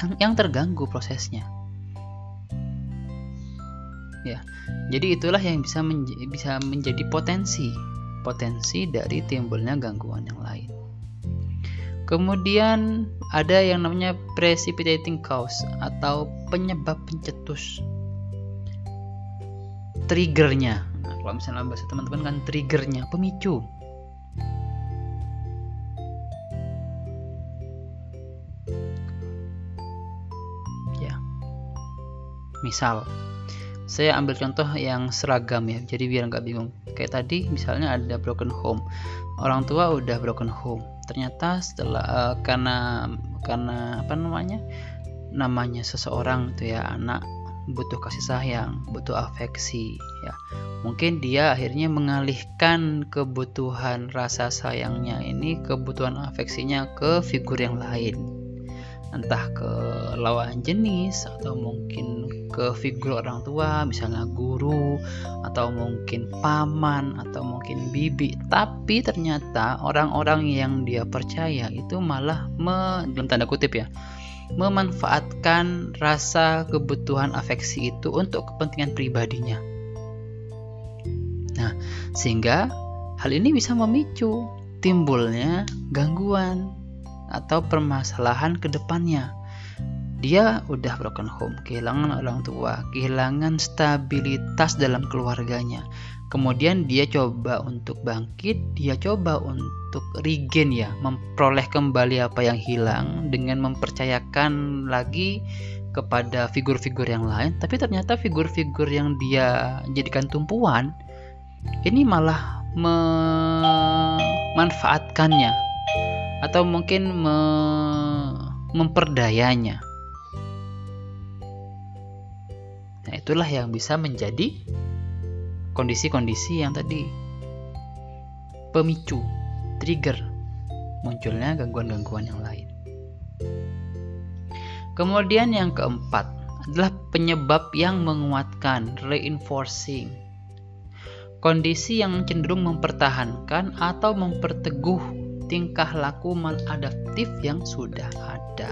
yang yang terganggu prosesnya ya. Jadi itulah yang bisa menj bisa menjadi potensi potensi dari timbulnya gangguan yang lain. Kemudian ada yang namanya precipitating cause atau penyebab pencetus. Triggernya. Nah, kalau misalnya bahasa teman-teman kan triggernya, pemicu. Ya. Misal, saya ambil contoh yang seragam ya jadi biar nggak bingung. Kayak tadi misalnya ada broken home. Orang tua udah broken home. Ternyata setelah uh, karena karena apa namanya namanya seseorang itu ya anak butuh kasih sayang butuh afeksi ya. Mungkin dia akhirnya mengalihkan kebutuhan rasa sayangnya ini kebutuhan afeksinya ke figur yang lain entah ke lawan jenis atau mungkin ke figur orang tua misalnya guru atau mungkin paman atau mungkin bibi. Tapi ternyata orang-orang yang dia percaya itu malah me, dalam tanda kutip ya memanfaatkan rasa kebutuhan afeksi itu untuk kepentingan pribadinya. Nah sehingga hal ini bisa memicu timbulnya gangguan atau permasalahan ke depannya. Dia udah broken home, kehilangan orang tua, kehilangan stabilitas dalam keluarganya. Kemudian dia coba untuk bangkit, dia coba untuk regain ya, memperoleh kembali apa yang hilang dengan mempercayakan lagi kepada figur-figur yang lain, tapi ternyata figur-figur yang dia jadikan tumpuan ini malah memanfaatkannya atau mungkin me memperdayanya. Nah, itulah yang bisa menjadi kondisi-kondisi yang tadi pemicu, trigger munculnya gangguan-gangguan yang lain. Kemudian yang keempat adalah penyebab yang menguatkan, reinforcing. Kondisi yang cenderung mempertahankan atau memperteguh tingkah laku maladaptif yang sudah ada.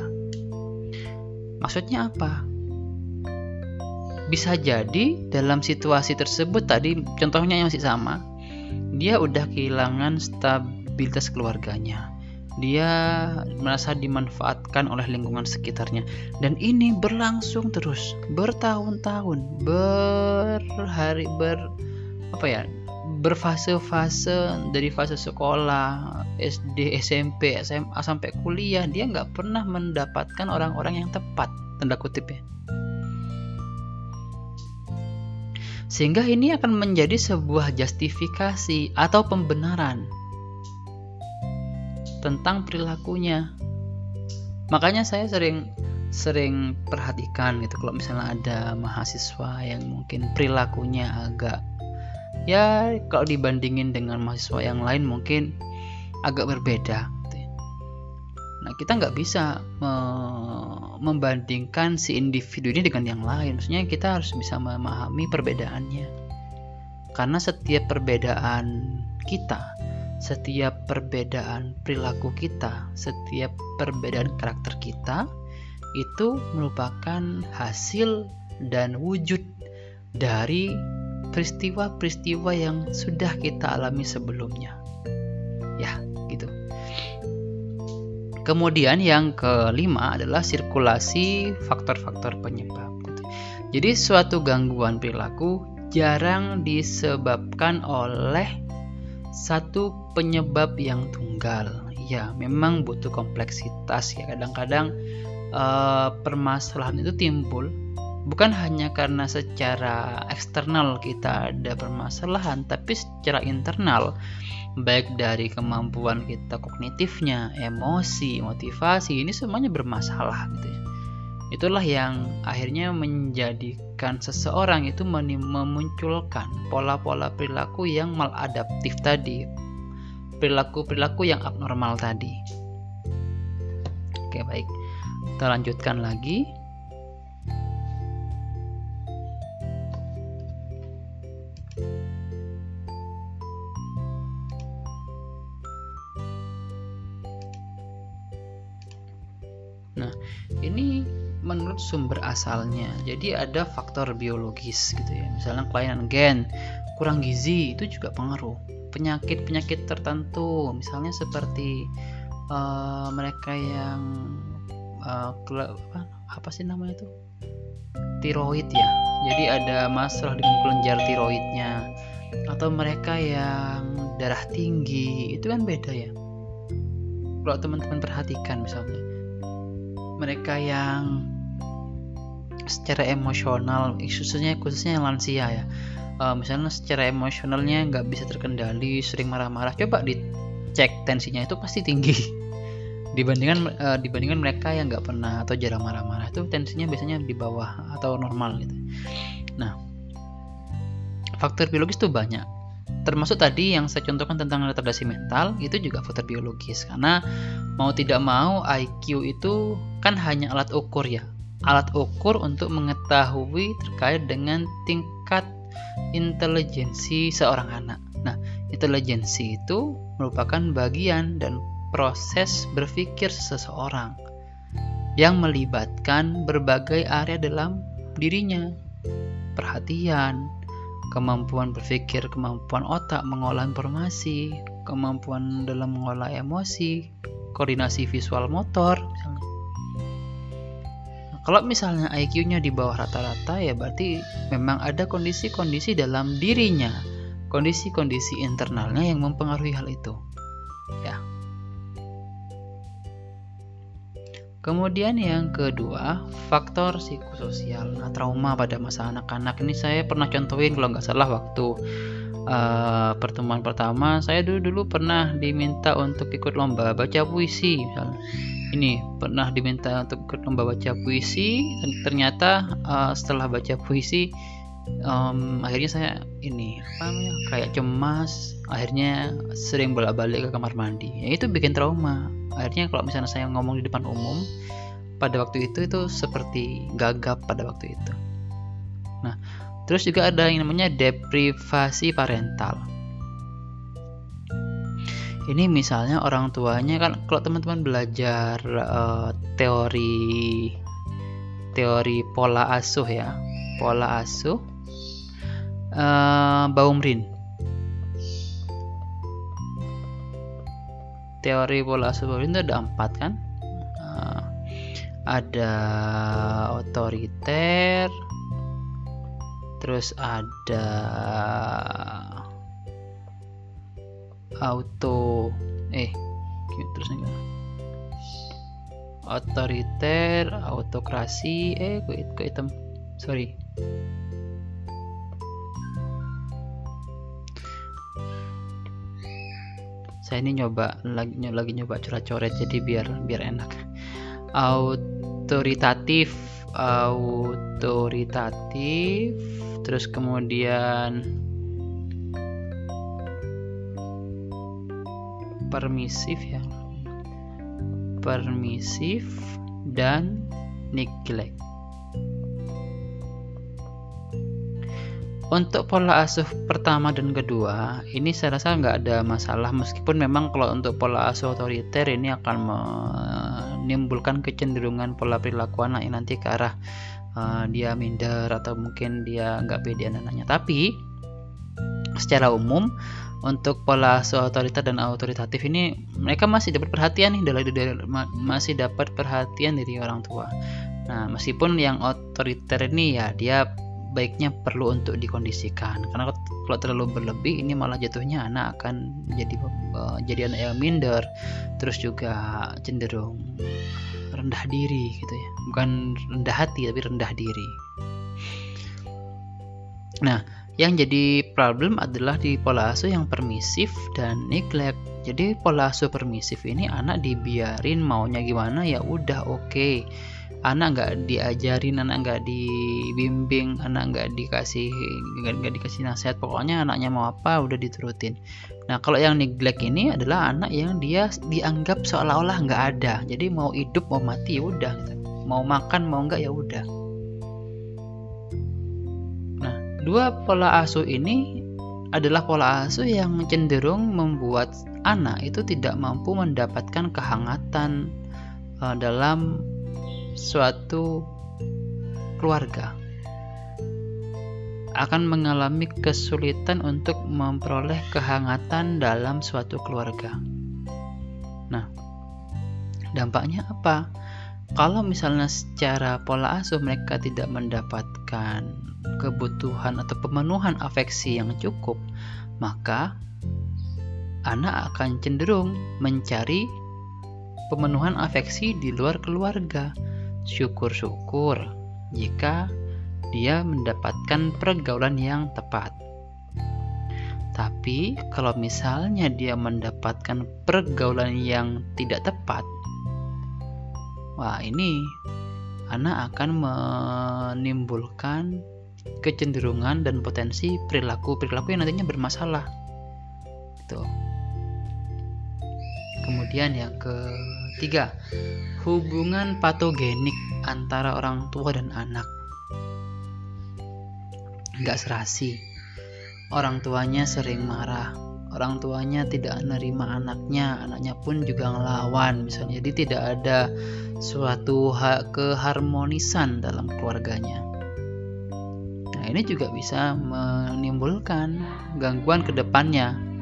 Maksudnya apa? Bisa jadi dalam situasi tersebut tadi contohnya yang masih sama, dia udah kehilangan stabilitas keluarganya. Dia merasa dimanfaatkan oleh lingkungan sekitarnya dan ini berlangsung terus bertahun-tahun, berhari ber apa ya? Berfase-fase dari fase sekolah SD SMP SMA sampai kuliah dia nggak pernah mendapatkan orang-orang yang tepat tanda kutip ya. Sehingga ini akan menjadi sebuah justifikasi atau pembenaran tentang perilakunya. Makanya saya sering sering perhatikan gitu kalau misalnya ada mahasiswa yang mungkin perilakunya agak ya kalau dibandingin dengan mahasiswa yang lain mungkin agak berbeda. Nah kita nggak bisa me membandingkan si individu ini dengan yang lain. Maksudnya kita harus bisa memahami perbedaannya. Karena setiap perbedaan kita setiap perbedaan perilaku kita setiap perbedaan karakter kita itu merupakan hasil dan wujud dari peristiwa-peristiwa yang sudah kita alami sebelumnya. Ya, gitu. Kemudian yang kelima adalah sirkulasi faktor-faktor penyebab. Gitu. Jadi suatu gangguan perilaku jarang disebabkan oleh satu penyebab yang tunggal. Ya, memang butuh kompleksitas ya. Kadang-kadang uh, permasalahan itu timbul bukan hanya karena secara eksternal kita ada permasalahan, tapi secara internal, baik dari kemampuan kita kognitifnya, emosi, motivasi, ini semuanya bermasalah gitu ya. Itulah yang akhirnya menjadikan seseorang itu memunculkan pola-pola perilaku yang maladaptif tadi, perilaku-perilaku yang abnormal tadi. Oke, baik. Kita lanjutkan lagi. Menurut sumber asalnya. Jadi ada faktor biologis gitu ya. Misalnya kelainan gen, kurang gizi itu juga pengaruh. Penyakit-penyakit tertentu, misalnya seperti uh, mereka yang uh, apa, apa sih namanya itu? Tiroid ya. Jadi ada masalah dengan kelenjar tiroidnya atau mereka yang darah tinggi itu kan beda ya. Kalau teman-teman perhatikan misalnya mereka yang secara emosional khususnya khususnya yang lansia ya. Uh, misalnya secara emosionalnya nggak bisa terkendali sering marah-marah coba dicek tensinya itu pasti tinggi. Dibandingkan uh, dibandingkan mereka yang nggak pernah atau jarang marah-marah itu tensinya biasanya di bawah atau normal gitu. Nah faktor biologis itu banyak termasuk tadi yang saya contohkan tentang retardasi mental itu juga faktor biologis karena mau tidak mau IQ itu kan hanya alat ukur ya alat ukur untuk mengetahui terkait dengan tingkat intelijensi seorang anak. Nah, intelijensi itu merupakan bagian dan proses berpikir seseorang yang melibatkan berbagai area dalam dirinya. Perhatian, kemampuan berpikir, kemampuan otak mengolah informasi, kemampuan dalam mengolah emosi, koordinasi visual motor misalnya kalau misalnya IQ-nya di bawah rata-rata ya berarti memang ada kondisi-kondisi dalam dirinya, kondisi-kondisi internalnya yang mempengaruhi hal itu. Ya. Kemudian yang kedua, faktor psikososial. Nah, trauma pada masa anak-anak ini saya pernah contohin kalau nggak salah waktu uh, pertemuan pertama saya dulu dulu pernah diminta untuk ikut lomba baca puisi misalnya ini pernah diminta untuk ikut lomba baca puisi ternyata uh, setelah baca puisi um, akhirnya saya ini apa namanya kayak cemas akhirnya sering bolak-balik ke kamar mandi. Ya itu bikin trauma. Akhirnya kalau misalnya saya ngomong di depan umum pada waktu itu itu seperti gagap pada waktu itu. Nah terus juga ada yang namanya deprivasi parental. Ini misalnya orang tuanya kan kalau teman-teman belajar uh, teori teori pola asuh ya pola asuh uh, Baumrin teori pola asuh Baumrin itu ada empat kan? Uh, ada otoriter terus ada auto eh terus enggak otoriter autokrasi eh kok item sorry saya ini nyoba lagi lagi nyoba coret-coret jadi biar biar enak. Autoritatif autoritatif terus kemudian permisif ya. Permisif dan neglect untuk pola asuh pertama dan kedua ini saya rasa nggak ada masalah meskipun memang kalau untuk pola asuh otoriter ini akan menimbulkan kecenderungan pola perilaku anak yang nanti ke arah uh, dia minder atau mungkin dia nggak pede anaknya tapi secara umum untuk pola asuh otoriter dan autoritatif ini mereka masih dapat perhatian nih dari, dari masih dapat perhatian dari orang tua. Nah, meskipun yang otoriter ini ya dia baiknya perlu untuk dikondisikan karena kalau terlalu berlebih ini malah jatuhnya anak akan jadi uh, jadi anak yang minder terus juga cenderung rendah diri gitu ya bukan rendah hati tapi rendah diri nah yang jadi problem adalah di pola asuh yang permisif dan neglect. Jadi pola asuh permisif ini anak dibiarin maunya gimana ya udah oke. Okay. Anak nggak diajarin, anak nggak dibimbing, anak nggak dikasih nggak dikasih nasihat. Pokoknya anaknya mau apa udah diturutin. Nah kalau yang neglect ini adalah anak yang dia dianggap seolah-olah nggak ada. Jadi mau hidup mau mati ya udah. Gitu. Mau makan mau nggak ya udah Dua pola asuh ini adalah pola asuh yang cenderung membuat anak itu tidak mampu mendapatkan kehangatan uh, dalam suatu keluarga. Akan mengalami kesulitan untuk memperoleh kehangatan dalam suatu keluarga. Nah, dampaknya apa? Kalau misalnya secara pola asuh mereka tidak mendapatkan kebutuhan atau pemenuhan afeksi yang cukup, maka anak akan cenderung mencari pemenuhan afeksi di luar keluarga. Syukur-syukur jika dia mendapatkan pergaulan yang tepat. Tapi kalau misalnya dia mendapatkan pergaulan yang tidak tepat, wah ini anak akan menimbulkan kecenderungan dan potensi perilaku-perilaku yang nantinya bermasalah. Gitu. Kemudian yang ketiga, hubungan patogenik antara orang tua dan anak. Nggak serasi. Orang tuanya sering marah, orang tuanya tidak menerima anaknya, anaknya pun juga ngelawan misalnya. Jadi tidak ada suatu keharmonisan dalam keluarganya. Nah, ini juga bisa menimbulkan gangguan ke depannya.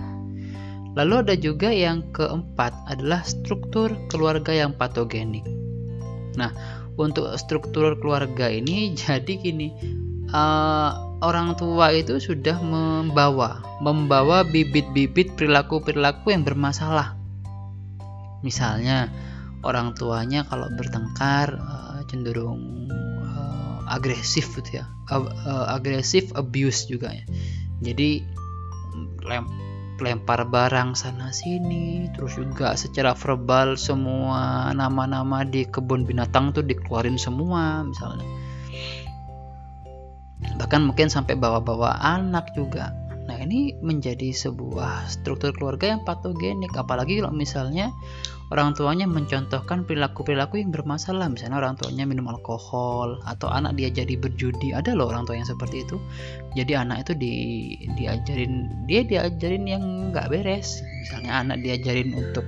Lalu ada juga yang keempat adalah struktur keluarga yang patogenik. Nah, untuk struktur keluarga ini jadi gini, uh, orang tua itu sudah membawa membawa bibit-bibit perilaku-perilaku yang bermasalah. Misalnya orang tuanya kalau bertengkar uh, cenderung uh, agresif gitu ya, uh, uh, agresif abuse juga ya. Jadi lem lempar barang sana sini, terus juga secara verbal semua nama-nama di kebun binatang tuh dikeluarin semua misalnya. Bahkan mungkin sampai bawa-bawa anak juga. Nah ini menjadi sebuah struktur keluarga yang patogenik apalagi kalau misalnya orang tuanya mencontohkan perilaku-perilaku yang bermasalah. Misalnya orang tuanya minum alkohol atau anak dia jadi berjudi. Ada loh orang tua yang seperti itu. Jadi anak itu di diajarin dia diajarin yang nggak beres. Misalnya anak diajarin untuk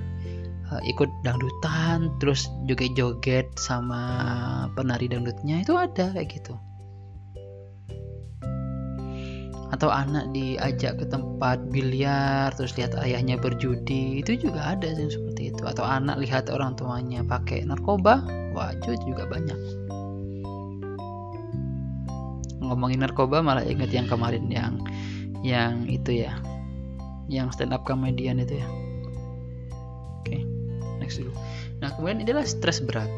uh, ikut dangdutan terus joget-joget sama penari dangdutnya itu ada kayak gitu atau anak diajak ke tempat biliar terus lihat ayahnya berjudi itu juga ada yang seperti itu. Atau anak lihat orang tuanya pakai narkoba itu juga banyak. Ngomongin narkoba malah inget yang kemarin yang yang itu ya. Yang stand up comedian itu ya. Oke okay, next dulu. Nah kemudian adalah stres berat.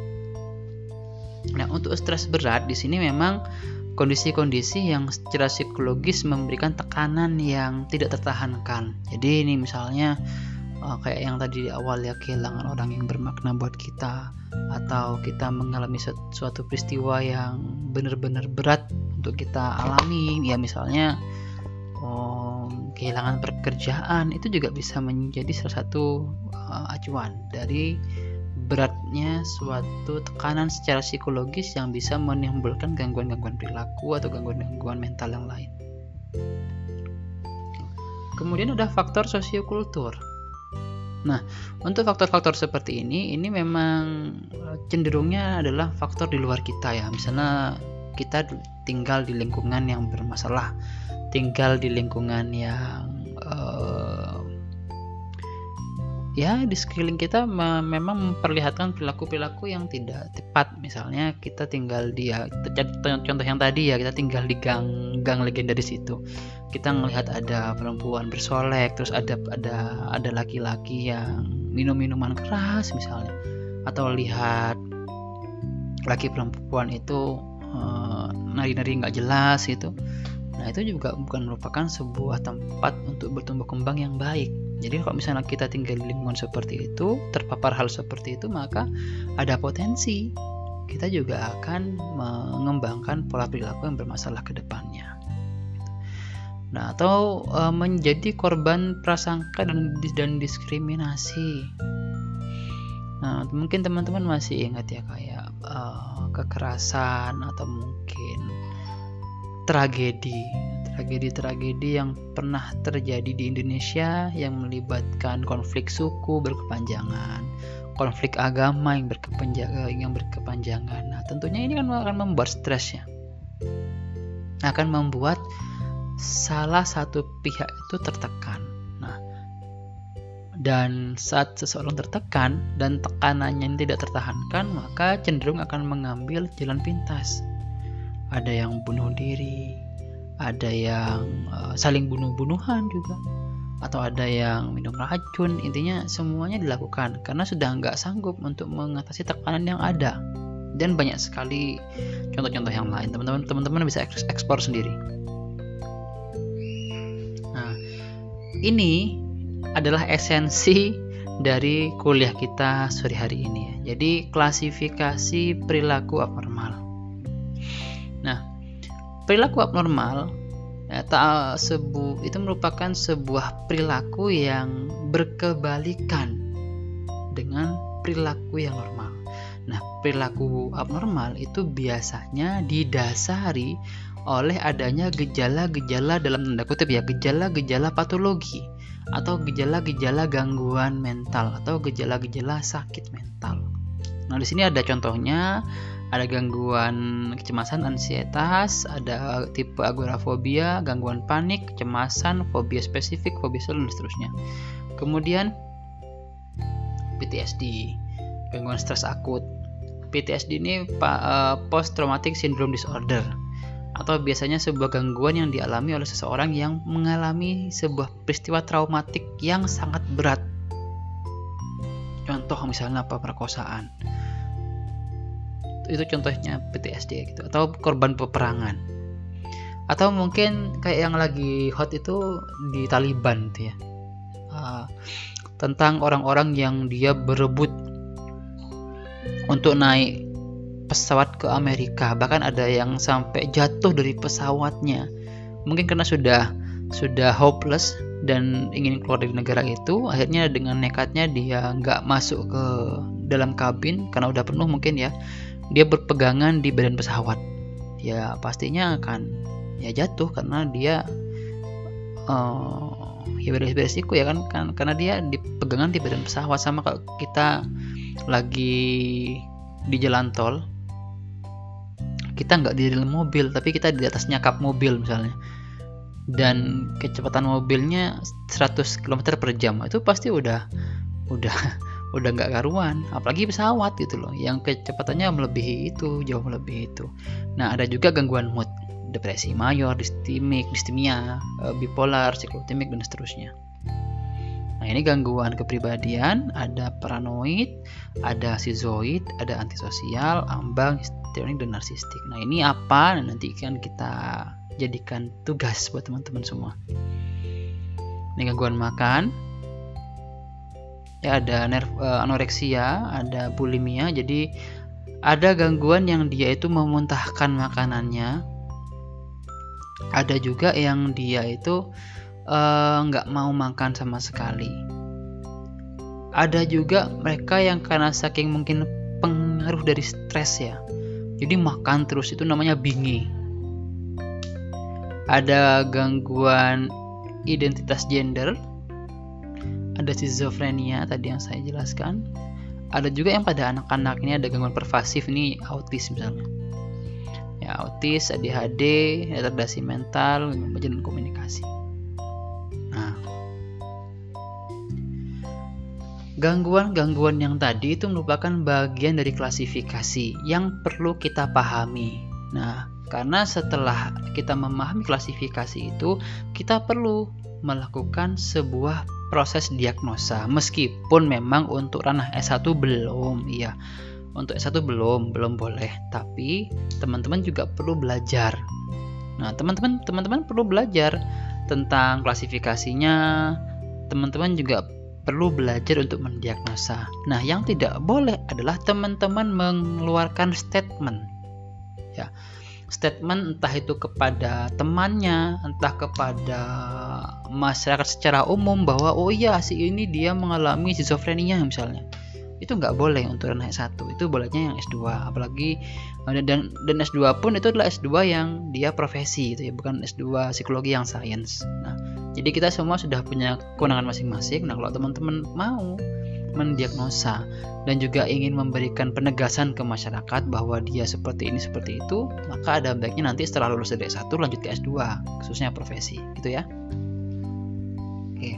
Nah untuk stres berat di sini memang kondisi-kondisi yang secara psikologis memberikan tekanan yang tidak tertahankan. Jadi ini misalnya uh, kayak yang tadi di awal ya kehilangan orang yang bermakna buat kita atau kita mengalami suatu peristiwa yang benar-benar berat untuk kita alami ya misalnya um, kehilangan pekerjaan itu juga bisa menjadi salah satu uh, acuan dari beratnya suatu tekanan secara psikologis yang bisa menimbulkan gangguan-gangguan perilaku atau gangguan-gangguan mental yang lain. Kemudian ada faktor sosiokultur. Nah, untuk faktor-faktor seperti ini, ini memang eh, cenderungnya adalah faktor di luar kita ya. Misalnya kita tinggal di lingkungan yang bermasalah, tinggal di lingkungan yang uh, ya di sekeliling kita me memang memperlihatkan perilaku-perilaku yang tidak tepat. Misalnya kita tinggal di ya, contoh yang tadi ya kita tinggal di gang gang legendaris itu kita melihat ada perempuan bersolek terus ada ada ada laki-laki yang minum minuman keras misalnya. Atau lihat laki perempuan itu uh, nari-nari nggak jelas gitu. Nah itu juga bukan merupakan sebuah tempat untuk bertumbuh kembang yang baik jadi kalau misalnya kita tinggal di lingkungan seperti itu, terpapar hal seperti itu, maka ada potensi kita juga akan mengembangkan pola perilaku yang bermasalah ke depannya. Nah, atau e, menjadi korban prasangka dan, dan diskriminasi. Nah, mungkin teman-teman masih ingat ya kayak e, kekerasan atau mungkin tragedi tragedi-tragedi yang pernah terjadi di Indonesia yang melibatkan konflik suku berkepanjangan, konflik agama yang berkepanjangan, yang berkepanjangan. Nah, tentunya ini kan akan membuat stres ya. Akan membuat salah satu pihak itu tertekan. Nah, dan saat seseorang tertekan dan tekanannya tidak tertahankan, maka cenderung akan mengambil jalan pintas. Ada yang bunuh diri, ada yang uh, saling bunuh-bunuhan juga. Atau ada yang minum racun. Intinya semuanya dilakukan karena sudah nggak sanggup untuk mengatasi tekanan yang ada. Dan banyak sekali contoh-contoh yang lain. Teman-teman teman-teman bisa ekspor sendiri. Nah ini adalah esensi dari kuliah kita sore hari ini. Jadi klasifikasi perilaku abnormal. Nah, perilaku abnormal ya, tak sebu itu merupakan sebuah perilaku yang berkebalikan dengan perilaku yang normal. Nah, perilaku abnormal itu biasanya didasari oleh adanya gejala-gejala dalam tanda kutip ya, gejala-gejala patologi atau gejala-gejala gangguan mental atau gejala-gejala sakit mental. Nah, di sini ada contohnya, ada gangguan kecemasan ansietas, ada tipe agorafobia, gangguan panik, kecemasan, fobia spesifik, fobia sel dan seterusnya. Kemudian PTSD, gangguan stres akut. PTSD ini eh, post traumatic syndrome disorder atau biasanya sebuah gangguan yang dialami oleh seseorang yang mengalami sebuah peristiwa traumatik yang sangat berat. Contoh misalnya apa perkosaan. Itu contohnya PTSD gitu atau korban peperangan. Atau mungkin kayak yang lagi hot itu di Taliban gitu ya. Uh, tentang orang-orang yang dia berebut untuk naik pesawat ke Amerika bahkan ada yang sampai jatuh dari pesawatnya mungkin karena sudah sudah hopeless dan ingin keluar dari negara itu akhirnya dengan nekatnya dia nggak masuk ke dalam kabin karena udah penuh mungkin ya dia berpegangan di badan pesawat. Ya pastinya akan ya jatuh karena dia uh, ya beres-beres ya kan, kan karena dia dipegangan di badan pesawat. Sama kalau kita lagi di jalan tol kita nggak di dalam mobil tapi kita di atas nyakap mobil misalnya. Dan kecepatan mobilnya 100 km per jam itu pasti udah udah udah nggak karuan apalagi pesawat gitu loh yang kecepatannya melebihi itu jauh melebihi itu nah ada juga gangguan mood depresi mayor distimik distimia eh, bipolar psikotimik dan seterusnya Nah, ini gangguan kepribadian, ada paranoid, ada sizoid, ada antisosial, ambang, histrionik, dan narsistik. Nah, ini apa? Nah, nanti kan kita jadikan tugas buat teman-teman semua. Ini gangguan makan, ya ada uh, anoreksia, ada bulimia. Jadi ada gangguan yang dia itu memuntahkan makanannya. Ada juga yang dia itu Eh, nggak uh, mau makan sama sekali. Ada juga mereka yang karena saking mungkin pengaruh dari stres ya, jadi makan terus itu namanya bingi. Ada gangguan identitas gender, ada schizophrenia tadi yang saya jelaskan. Ada juga yang pada anak-anak ini ada gangguan pervasif ini autis misalnya. Ya, autis, ADHD, retardasi mental, gangguan komunikasi. Gangguan-gangguan yang tadi itu merupakan bagian dari klasifikasi yang perlu kita pahami. Nah, karena setelah kita memahami klasifikasi itu, kita perlu melakukan sebuah proses diagnosa. Meskipun memang untuk ranah S1 belum, iya. Untuk S1 belum, belum boleh, tapi teman-teman juga perlu belajar. Nah, teman-teman teman-teman perlu belajar tentang klasifikasinya. Teman-teman juga perlu belajar untuk mendiagnosa. Nah, yang tidak boleh adalah teman-teman mengeluarkan statement. Ya. Statement entah itu kepada temannya, entah kepada masyarakat secara umum bahwa oh iya si ini dia mengalami schizofrenia misalnya. Itu nggak boleh untuk ranah S1 itu bolehnya yang S2 apalagi dan dan S2 pun itu adalah S2 yang dia profesi itu ya bukan S2 psikologi yang sains. Nah jadi kita semua sudah punya kewenangan masing-masing. Nah kalau teman-teman mau mendiagnosa dan juga ingin memberikan penegasan ke masyarakat bahwa dia seperti ini seperti itu maka ada baiknya nanti setelah lulus dari S1 lanjut ke S2 khususnya profesi gitu ya. Oke.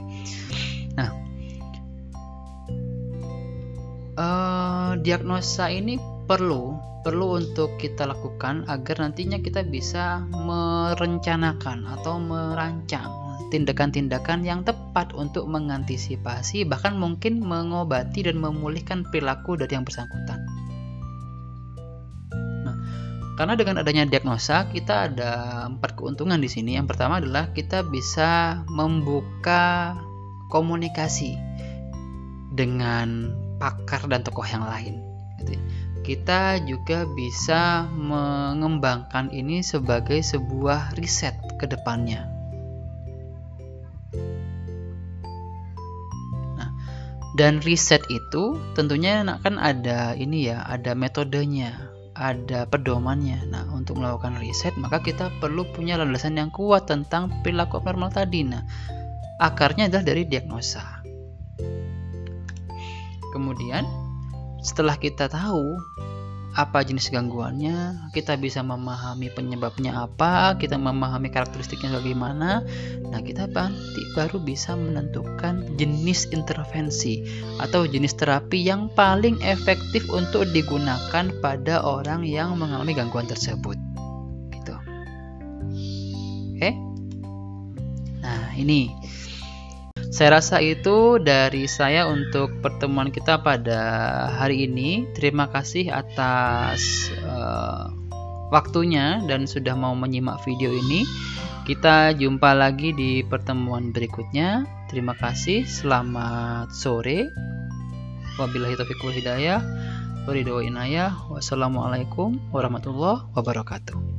Nah. Uh, diagnosa ini perlu perlu untuk kita lakukan agar nantinya kita bisa merencanakan atau merancang tindakan-tindakan yang tepat untuk mengantisipasi bahkan mungkin mengobati dan memulihkan perilaku dari yang bersangkutan. Karena dengan adanya diagnosa kita ada empat keuntungan di sini. Yang pertama adalah kita bisa membuka komunikasi dengan pakar dan tokoh yang lain. Gitu ya. Kita juga bisa mengembangkan ini sebagai sebuah riset ke depannya. Dan riset itu tentunya kan ada ini ya, ada metodenya ada pedomannya. Nah, untuk melakukan riset, maka kita perlu punya landasan yang kuat tentang perilaku abnormal tadi. Nah, akarnya adalah dari diagnosa. Kemudian, setelah kita tahu apa jenis gangguannya, kita bisa memahami penyebabnya apa, kita memahami karakteristiknya bagaimana. Nah, kita nanti baru bisa menentukan jenis intervensi atau jenis terapi yang paling efektif untuk digunakan pada orang yang mengalami gangguan tersebut. Gitu. Oke. Nah, ini saya rasa itu dari saya untuk pertemuan kita pada hari ini. Terima kasih atas uh, waktunya dan sudah mau menyimak video ini. Kita jumpa lagi di pertemuan berikutnya. Terima kasih. Selamat sore. Wabillahi taufiq wal hidayah. Wassalamualaikum warahmatullahi wabarakatuh.